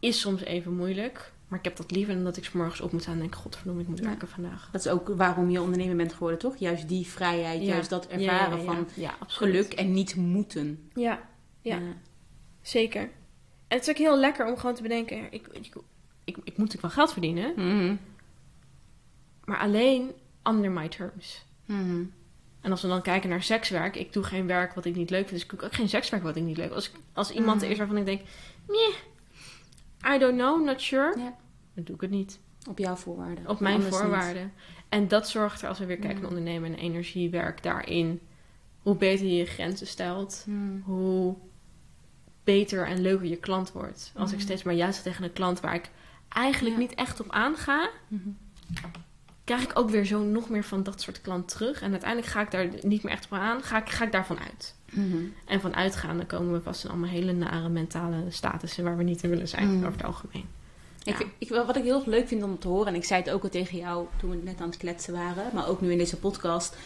is soms even moeilijk. Maar ik heb dat liever dan dat ik 's morgens op moet staan en denk, godverdomme, ik moet Ja. werken vandaag. Dat is ook waarom je ondernemer bent geworden, toch? Juist die vrijheid, Ja. juist dat Ja, ervaren ja, ja. van geluk en niet moeten. Ja, Ja. Zeker. En het is ook heel lekker om gewoon te bedenken: ik, ik, ik, ik moet natuurlijk wel geld verdienen, Mhm. maar alleen under my terms. Mhm. En als we dan kijken naar sekswerk, ik doe geen werk wat ik niet leuk vind, dus ik doe ook geen sekswerk wat ik niet leuk vind. Als, als iemand er is waarvan ik denk: nee, I don't know, not sure, Ja. dan doe ik het niet. Op jouw voorwaarden. Op mijn niet. voorwaarden. En dat zorgt er, als we weer kijken Mhm. naar ondernemen en energiewerk daarin, hoe beter je je grenzen stelt, Mhm. hoe beter en leuker je klant wordt. Als ik Mhm. steeds maar juist tegen een klant waar ik eigenlijk niet echt op aanga, Mhm. Krijg ik ook weer zo nog meer van dat soort klant terug. En uiteindelijk ga ik daar niet meer echt op aan, ga ik, ga ik daarvan uit. Mhm. En van uitgaande komen we vast in allemaal hele nare mentale statussen waar we niet in willen zijn, Mhm. over het algemeen. Ik, Ja. vind- ik, wat ik heel leuk vind om te horen, en ik zei het ook al tegen jou toen we net aan het kletsen waren, maar ook nu in deze podcast.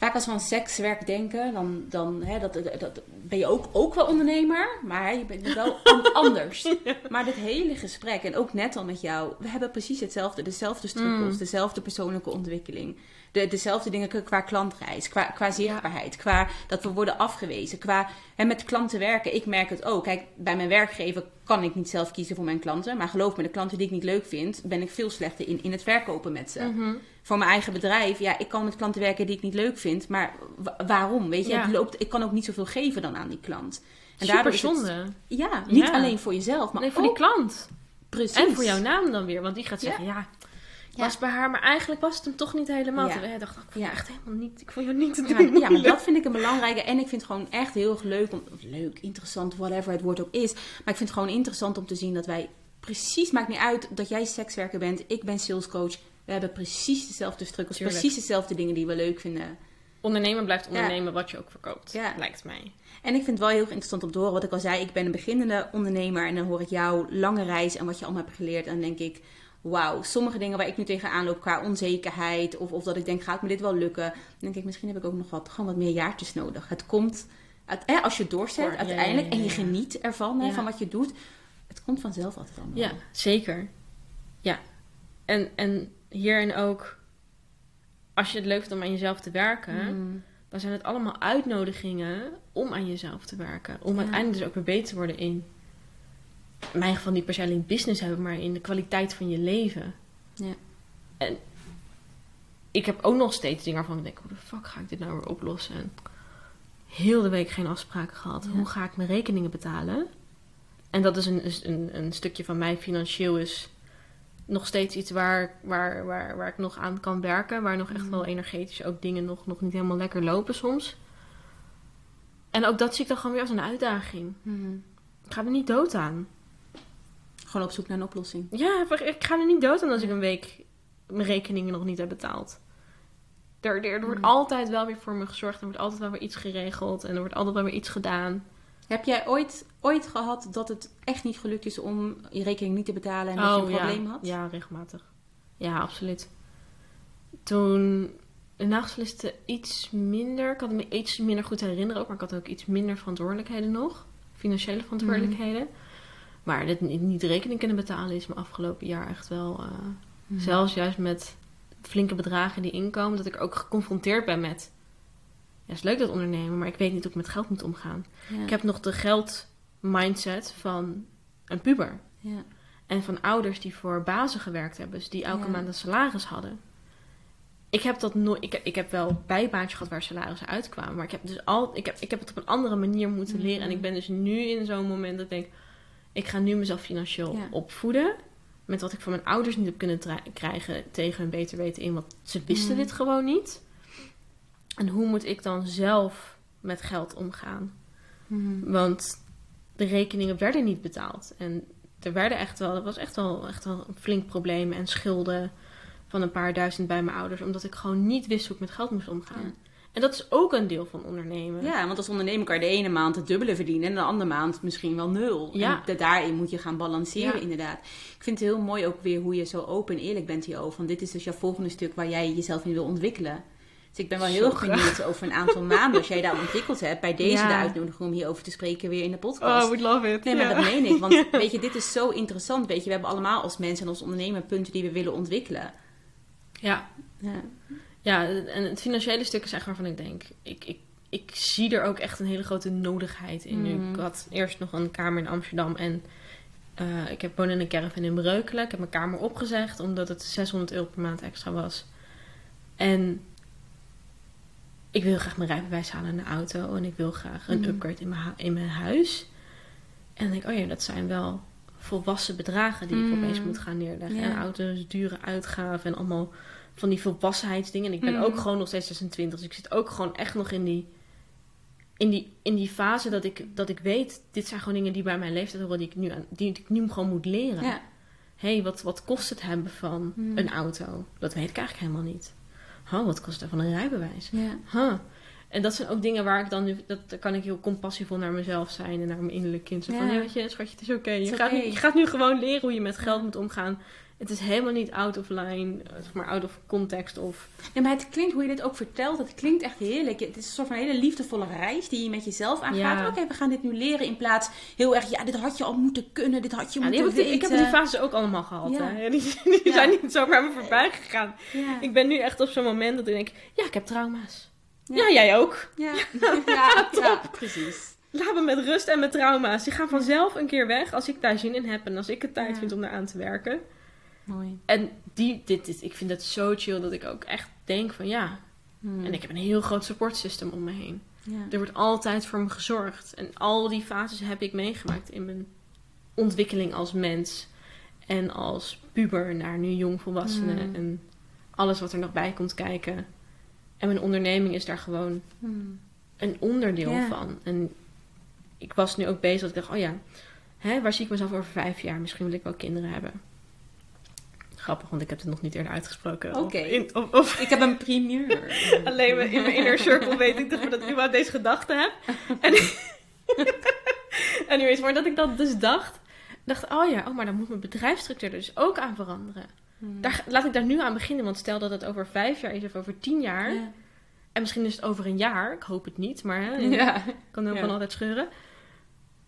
Vaak als we aan sekswerk denken, dan, dan hè, dat, dat, dat- ben je ook, ook wel ondernemer, maar je bent wel an- [laughs] anders. Maar dit hele gesprek, en ook net al met jou, we hebben precies hetzelfde. Dezelfde struggles, Mm. dezelfde persoonlijke ontwikkeling. De, dezelfde dingen qua klantreis, qua, qua zichtbaarheid, qua dat we worden afgewezen, qua hè, met klanten werken. Ik merk het ook. Kijk, bij mijn werkgever kan ik niet zelf kiezen voor mijn klanten. Maar geloof me, de klanten die ik niet leuk vind, ben ik veel slechter in, in het verkopen met ze. Mhm. Voor mijn eigen bedrijf, ja, ik kan met klanten werken die ik niet leuk vind. Maar wa- waarom? Weet je, Ja. het loopt, ik kan ook niet zoveel geven dan aan die klant. En Super het- zonde. ja, niet Ja. alleen voor jezelf, maar Nee, voor ook die klant. precies. En voor jouw naam dan weer. Want die gaat zeggen, ja, was bij haar, maar eigenlijk was het hem toch niet helemaal. Ja. Hij dacht, ik vond Ja. echt helemaal niet, ik vond je niet te Ja, doen. ja, maar dat vind ik een belangrijke. En ik vind het gewoon echt heel erg leuk. Om, leuk, interessant, whatever het woord ook is. Maar ik vind het gewoon interessant om te zien dat wij precies, maakt niet uit dat jij sekswerker bent. Ik ben salescoach. We hebben precies dezelfde struggles. Tuurlijk. Precies dezelfde dingen die we leuk vinden. Ondernemen blijft ondernemen wat je ook verkoopt, Ja. lijkt mij. En ik vind het wel heel interessant om te horen. Wat ik al zei, ik ben een beginnende ondernemer. En dan hoor ik jouw lange reis en wat je allemaal hebt geleerd. En dan denk ik, wauw, sommige dingen waar ik nu tegenaan loop qua onzekerheid. Of, of dat ik denk, gaat me dit wel lukken? Dan denk ik, misschien heb ik ook nog wat, gewoon wat meer jaartjes nodig. Het komt, uit, hè, als je het doorzet uiteindelijk. ja, En je geniet ervan, hè, van wat je doet. Het komt vanzelf altijd allemaal. Ja, zeker. Ja. En, en hierin ook, als je het leuk vindt om aan jezelf te werken, Mm. dan zijn het allemaal uitnodigingen om aan jezelf te werken. Om Ja. uiteindelijk dus ook weer beter te worden in, in mijn geval niet per se alleen business hebben, maar in de kwaliteit van je leven. Ja. En ik heb ook nog steeds dingen waarvan ik denk, hoe de fuck ga ik dit nou weer oplossen? En heel de week geen afspraken gehad. Ja. Hoe ga ik mijn rekeningen betalen? En dat is een, een, een stukje van mij financieel is nog steeds iets waar, waar, waar, waar ik nog aan kan werken. Waar nog echt Mhm. wel energetisch ook dingen nog, nog niet helemaal lekker lopen soms. En ook dat zie ik dan gewoon weer als een uitdaging. Mm. Ik ga er niet dood aan. Gewoon op zoek naar een oplossing. Ja, ik ga er niet dood aan als ik een week mijn rekeningen nog niet heb betaald. Er, er, er wordt Mm. altijd wel weer voor me gezorgd. Er wordt altijd wel weer iets geregeld. En er wordt altijd wel weer iets gedaan. Heb jij ooit, ooit gehad dat het echt niet gelukt is om je rekening niet te betalen en dat je een ja. probleem had? Oh, Ja, regelmatig. Ja, absoluut. Toen... De nachtslisten iets minder. Ik had me iets minder goed herinneren ook. Maar ik had ook iets minder verantwoordelijkheden nog. Financiële verantwoordelijkheden. Maar dit niet, niet rekening kunnen betalen is me afgelopen jaar echt wel... eh, Mhm. Zelfs juist met flinke bedragen die inkomen, dat ik ook geconfronteerd ben met. Ja, is leuk dat ondernemen, maar ik weet niet hoe ik met geld moet omgaan. Ja. Ik heb nog de geldmindset van een puber. Ja. En van ouders die voor bazen gewerkt hebben, dus die elke maand een salaris hadden. Ik heb dat nooit. Ik, ik heb wel bijbaantjes gehad waar salarissen uitkwamen. Maar ik heb, dus al, ik, heb, ik heb het op een andere manier moeten Mhm. leren. En ik ben dus nu in zo'n moment dat ik denk. Ik ga nu mezelf financieel opvoeden. Met wat ik van mijn ouders niet heb kunnen krijgen tegen hun beter weten in. Want ze wisten Mhm. dit gewoon niet. En hoe moet ik dan zelf met geld omgaan? Mhm. Want de rekeningen werden niet betaald. En er werden echt wel, er was echt wel, echt wel een flink probleem en schulden van een paar duizend bij mijn ouders, omdat ik gewoon niet wist hoe ik met geld moest omgaan. Ja. En dat is ook een deel van ondernemen. Ja, want als ondernemer kan je de ene maand het dubbele verdienen en de andere maand misschien wel nul. Ja. En da- daarin moet je gaan balanceren, Ja. inderdaad. Ik vind het heel mooi ook weer hoe je zo open en eerlijk bent hierover. Want dit is dus jouw volgende stuk waar jij jezelf in wil ontwikkelen. Dus ik ben wel heel erg benieuwd over een aantal [laughs] maanden als jij daar ontwikkeld hebt. Bij deze Ja. de uitnodiging om hierover te spreken weer in de podcast. would love it. Nee, maar dat meen ik. Want [laughs] weet je, dit is zo interessant. Weet je, we hebben allemaal als mensen en als ondernemer punten die we willen ontwikkelen. Ja. Ja. ja, en het financiële stuk is echt waarvan ik denk, ik, ik, ik zie er ook echt een hele grote nodigheid in. Mhm. ik had eerst nog een kamer in Amsterdam en eh, ik heb woon in een caravan in Breukelen. Ik heb mijn kamer opgezegd omdat het 600 euro per maand extra was. En ik wil graag mijn rijbewijs halen en een auto. En ik wil graag een Mhm. upgrade in mijn, in mijn huis. En dan denk ik, oh ja, dat zijn wel volwassen bedragen die ik Mhm. opeens moet gaan neerleggen. Ja. En auto's, dure uitgaven en allemaal van die volwassenheidsdingen. En ik ben Mhm. ook gewoon nog steeds 26. Dus ik zit ook gewoon echt nog in die, in die, in die fase dat ik, dat ik weet... Dit zijn gewoon dingen die bij mijn leeftijd horen... die ik nu, aan, die ik nu gewoon moet leren. Ja. Hé, hey, wat, wat kost het hebben van een auto? Dat weet ik eigenlijk helemaal niet. Oh, wat kost het van een rijbewijs? Ja. Huh. En dat zijn ook dingen waar ik dan nu, dat, daar kan ik heel compassievol naar mezelf zijn en naar mijn innerlijk kind. Zo van, Ja. weet je, schatje, het is oké. Je, gaat nu- je gaat nu gewoon leren hoe je met geld moet omgaan. Het is helemaal niet out of line, eh, zeg maar out of context of... Ja, maar het klinkt, hoe je dit ook vertelt, het klinkt echt heerlijk. Het is een soort van hele liefdevolle reis die je met jezelf aangaat. Ja. Oké, we gaan dit nu leren in plaats heel erg, ja, dit had je al moeten kunnen, dit had je Ja, moeten heb ik, weten. ik heb die fases ook allemaal gehad. Ja. Hè? [laughs] Die, zijn niet zomaar me voorbij gegaan. Ik ben nu echt op zo'n moment dat ik denk, ja, ik heb trauma's. Ja. Jij ook. Ja, [laughs] ja, precies. Laat me met rust en met trauma's. Die gaan vanzelf een keer weg als ik daar zin in heb en als ik het tijd vind om daar aan te werken. Mooi. En die, dit, dit, ik vind het zo chill dat ik ook echt denk van ja. Hmm. En ik heb een heel groot support system om me heen. Ja. Er wordt altijd voor me gezorgd. En al die fases heb ik meegemaakt in mijn ontwikkeling als mens. En als puber naar nu jongvolwassene. Mm. En alles wat er nog bij komt kijken. En mijn onderneming is daar gewoon Hmm. een onderdeel Ja. van. En ik was nu ook bezig dat ik dacht, oh ja, hè, waar zie ik mezelf over vijf jaar? Misschien wil ik wel kinderen hebben. Grappig, want ik heb het nog niet eerder uitgesproken. Oké. Of, of Ik heb een primeur. [laughs] alleen maar in mijn inner circle weet ik dat ik dat ik überhaupt deze gedachte heb. En [laughs] anyways, maar dat ik dat dus dacht, dacht, oh ja, oh, maar dan moet mijn bedrijfsstructuur er dus ook aan veranderen. Hmm. Daar, laat ik daar nu aan beginnen, want stel dat het over vijf jaar is of over tien jaar. Ja. En misschien is het over een jaar, ik hoop het niet, maar hè, Ja. kan ook Ja. van altijd scheuren.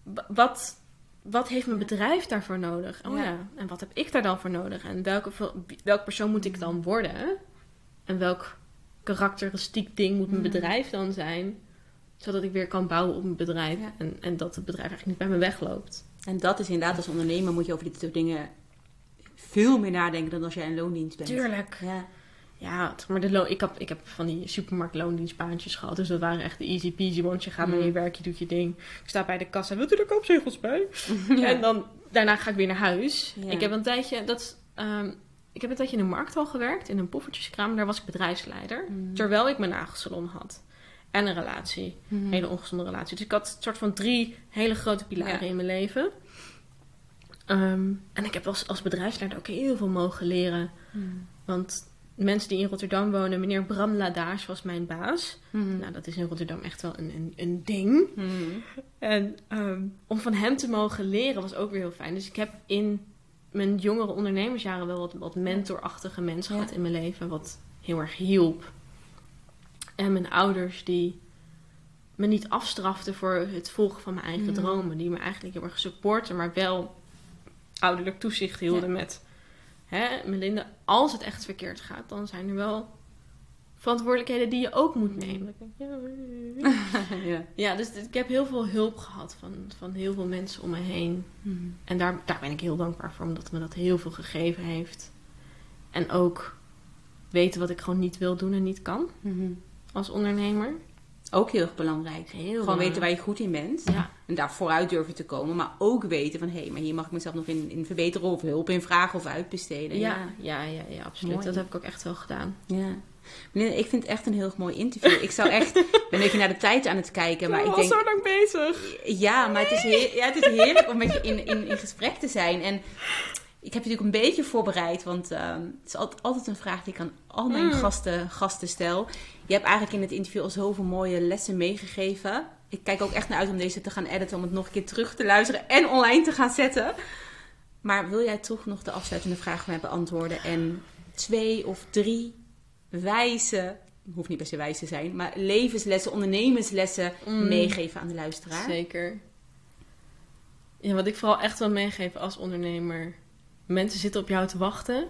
Wa- Wat, wat heeft mijn bedrijf daarvoor nodig? Oh Ja. ja. En wat heb ik daar dan voor nodig? En welke, welk persoon moet ik dan worden? En welk karakteristiek ding moet mijn Mm. bedrijf dan zijn? Zodat ik weer kan bouwen op mijn bedrijf. Ja. En, en dat het bedrijf eigenlijk niet bij me wegloopt. En dat is inderdaad, als ondernemer moet je over dit soort dingen veel meer nadenken dan als jij in loondienst bent. Tuurlijk. Ja. Ja, maar de loon, ik, heb, ik heb van die supermarkt loondienstbaantjes gehad. Dus dat waren echt de easy peasy. Want je gaat naar Mm. je werk, je doet je ding. Ik sta bij de kassa. Wilt u er koopzegels bij? [laughs] Ja. En dan, daarna ga ik weer naar huis. Ja. Ik heb een tijdje, dat ehm, ik heb een tijdje in de markthal gewerkt, in een poffertjeskraam. Daar was ik bedrijfsleider. Mm. Terwijl ik mijn nagelsalon had. En een relatie. Een hele ongezonde relatie. Dus ik had een soort van drie hele grote pilaren Ja. in mijn leven. Ehm, en ik heb als, als bedrijfsleider ook heel veel mogen leren. Want mensen die in Rotterdam wonen, meneer Bram Ladaars was mijn baas. Mhm. Nou, dat is in Rotterdam echt wel een, een, een ding. Mhm. En ehm, om van hem te mogen leren was ook weer heel fijn. Dus ik heb in mijn jongere ondernemersjaren wel wat, wat mentorachtige mensen Ja. gehad in mijn leven. Wat heel erg hielp. En mijn ouders die me niet afstraften voor het volgen van mijn eigen Mhm. dromen. Die me eigenlijk heel erg supporten, maar wel ouderlijk toezicht hielden met hè, Melinda, als het echt verkeerd gaat, dan zijn er wel verantwoordelijkheden die je ook moet nemen. [laughs] ja. Ja, dus ik heb heel veel hulp gehad van, van heel veel mensen om me heen. Mhm. En daar, daar ben ik heel dankbaar voor, omdat me dat heel veel gegeven heeft. En ook weten wat ik gewoon niet wil doen en niet kan Mhm. als ondernemer. Ook heel erg belangrijk. Heel Gewoon belangrijk. weten waar je goed in bent. Ja, En daar vooruit durven te komen. Maar ook weten van, hé, hey, maar hier mag ik mezelf nog in, in verbeteren. Of hulp in vragen of uitbesteden. ja, ja, ja, ja, absoluut. Mooi. Dat heb ik ook echt wel gedaan. Ja. Ik vind het echt een heel mooi interview. Ik zou echt... Ik ben even naar de tijd aan het kijken. Maar ik denk... lang bezig. Ja, maar het is, heer- ja, het is heerlijk om met je in, in, in gesprek te zijn. En ik heb je natuurlijk een beetje voorbereid, want ehm, het is altijd, altijd een vraag die ik aan al mijn Mm. gasten, gasten stel. Je hebt eigenlijk in het interview al zoveel mooie lessen meegegeven. Ik kijk ook echt naar uit om deze te gaan editen, om het nog een keer terug te luisteren en online te gaan zetten. Maar wil jij toch nog de afsluitende vraag van mij beantwoorden en twee of drie wijze, hoeft niet per se wijs te zijn, maar levenslessen, ondernemerslessen Mm. meegeven aan de luisteraar? Zeker. Ja, wat ik vooral echt wil meegeven als ondernemer. Mensen zitten op jou te wachten.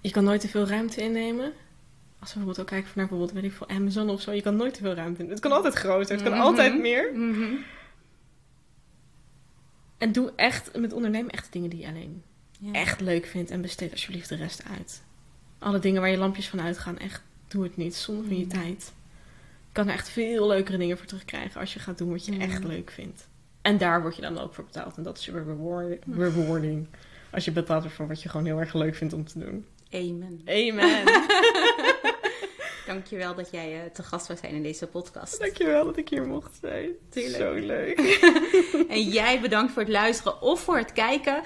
Je kan nooit te veel ruimte innemen. Als we bijvoorbeeld ook kijken naar bijvoorbeeld, weet ik veel, Amazon of zo. Je kan nooit te veel ruimte in. Het kan altijd groter, het kan Mhm. altijd meer. Mhm. En doe echt met ondernemen echt dingen die je alleen Ja. echt leuk vindt. En besteed alsjeblieft de rest uit. Alle dingen waar je lampjes van uitgaan, echt doe het niet. Zonder van je Mm. tijd. Je kan er echt veel leukere dingen voor terugkrijgen als je gaat doen wat je echt leuk vindt. En daar word je dan ook voor betaald. En dat is je reward- rewarding. Als je betaald wordt voor wat je gewoon heel erg leuk vindt om te doen. Amen. Amen. [laughs] Dankjewel dat jij eh, te gast was zijn in deze podcast. Dankjewel dat ik hier mocht zijn. Tuurlijk. Zo leuk. [laughs] En jij bedankt voor het luisteren of voor het kijken.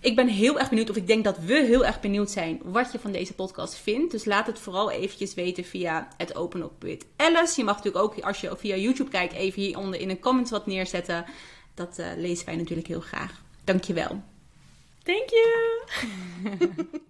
Ik ben heel erg benieuwd, of ik denk dat we heel erg benieuwd zijn wat je van deze podcast vindt. Dus laat het vooral eventjes weten via het Open Up with Alice. Je mag natuurlijk ook, als je via YouTube kijkt, even hieronder in een comment wat neerzetten. Dat eh, lezen wij natuurlijk heel graag. Dankjewel. Thank you. [laughs]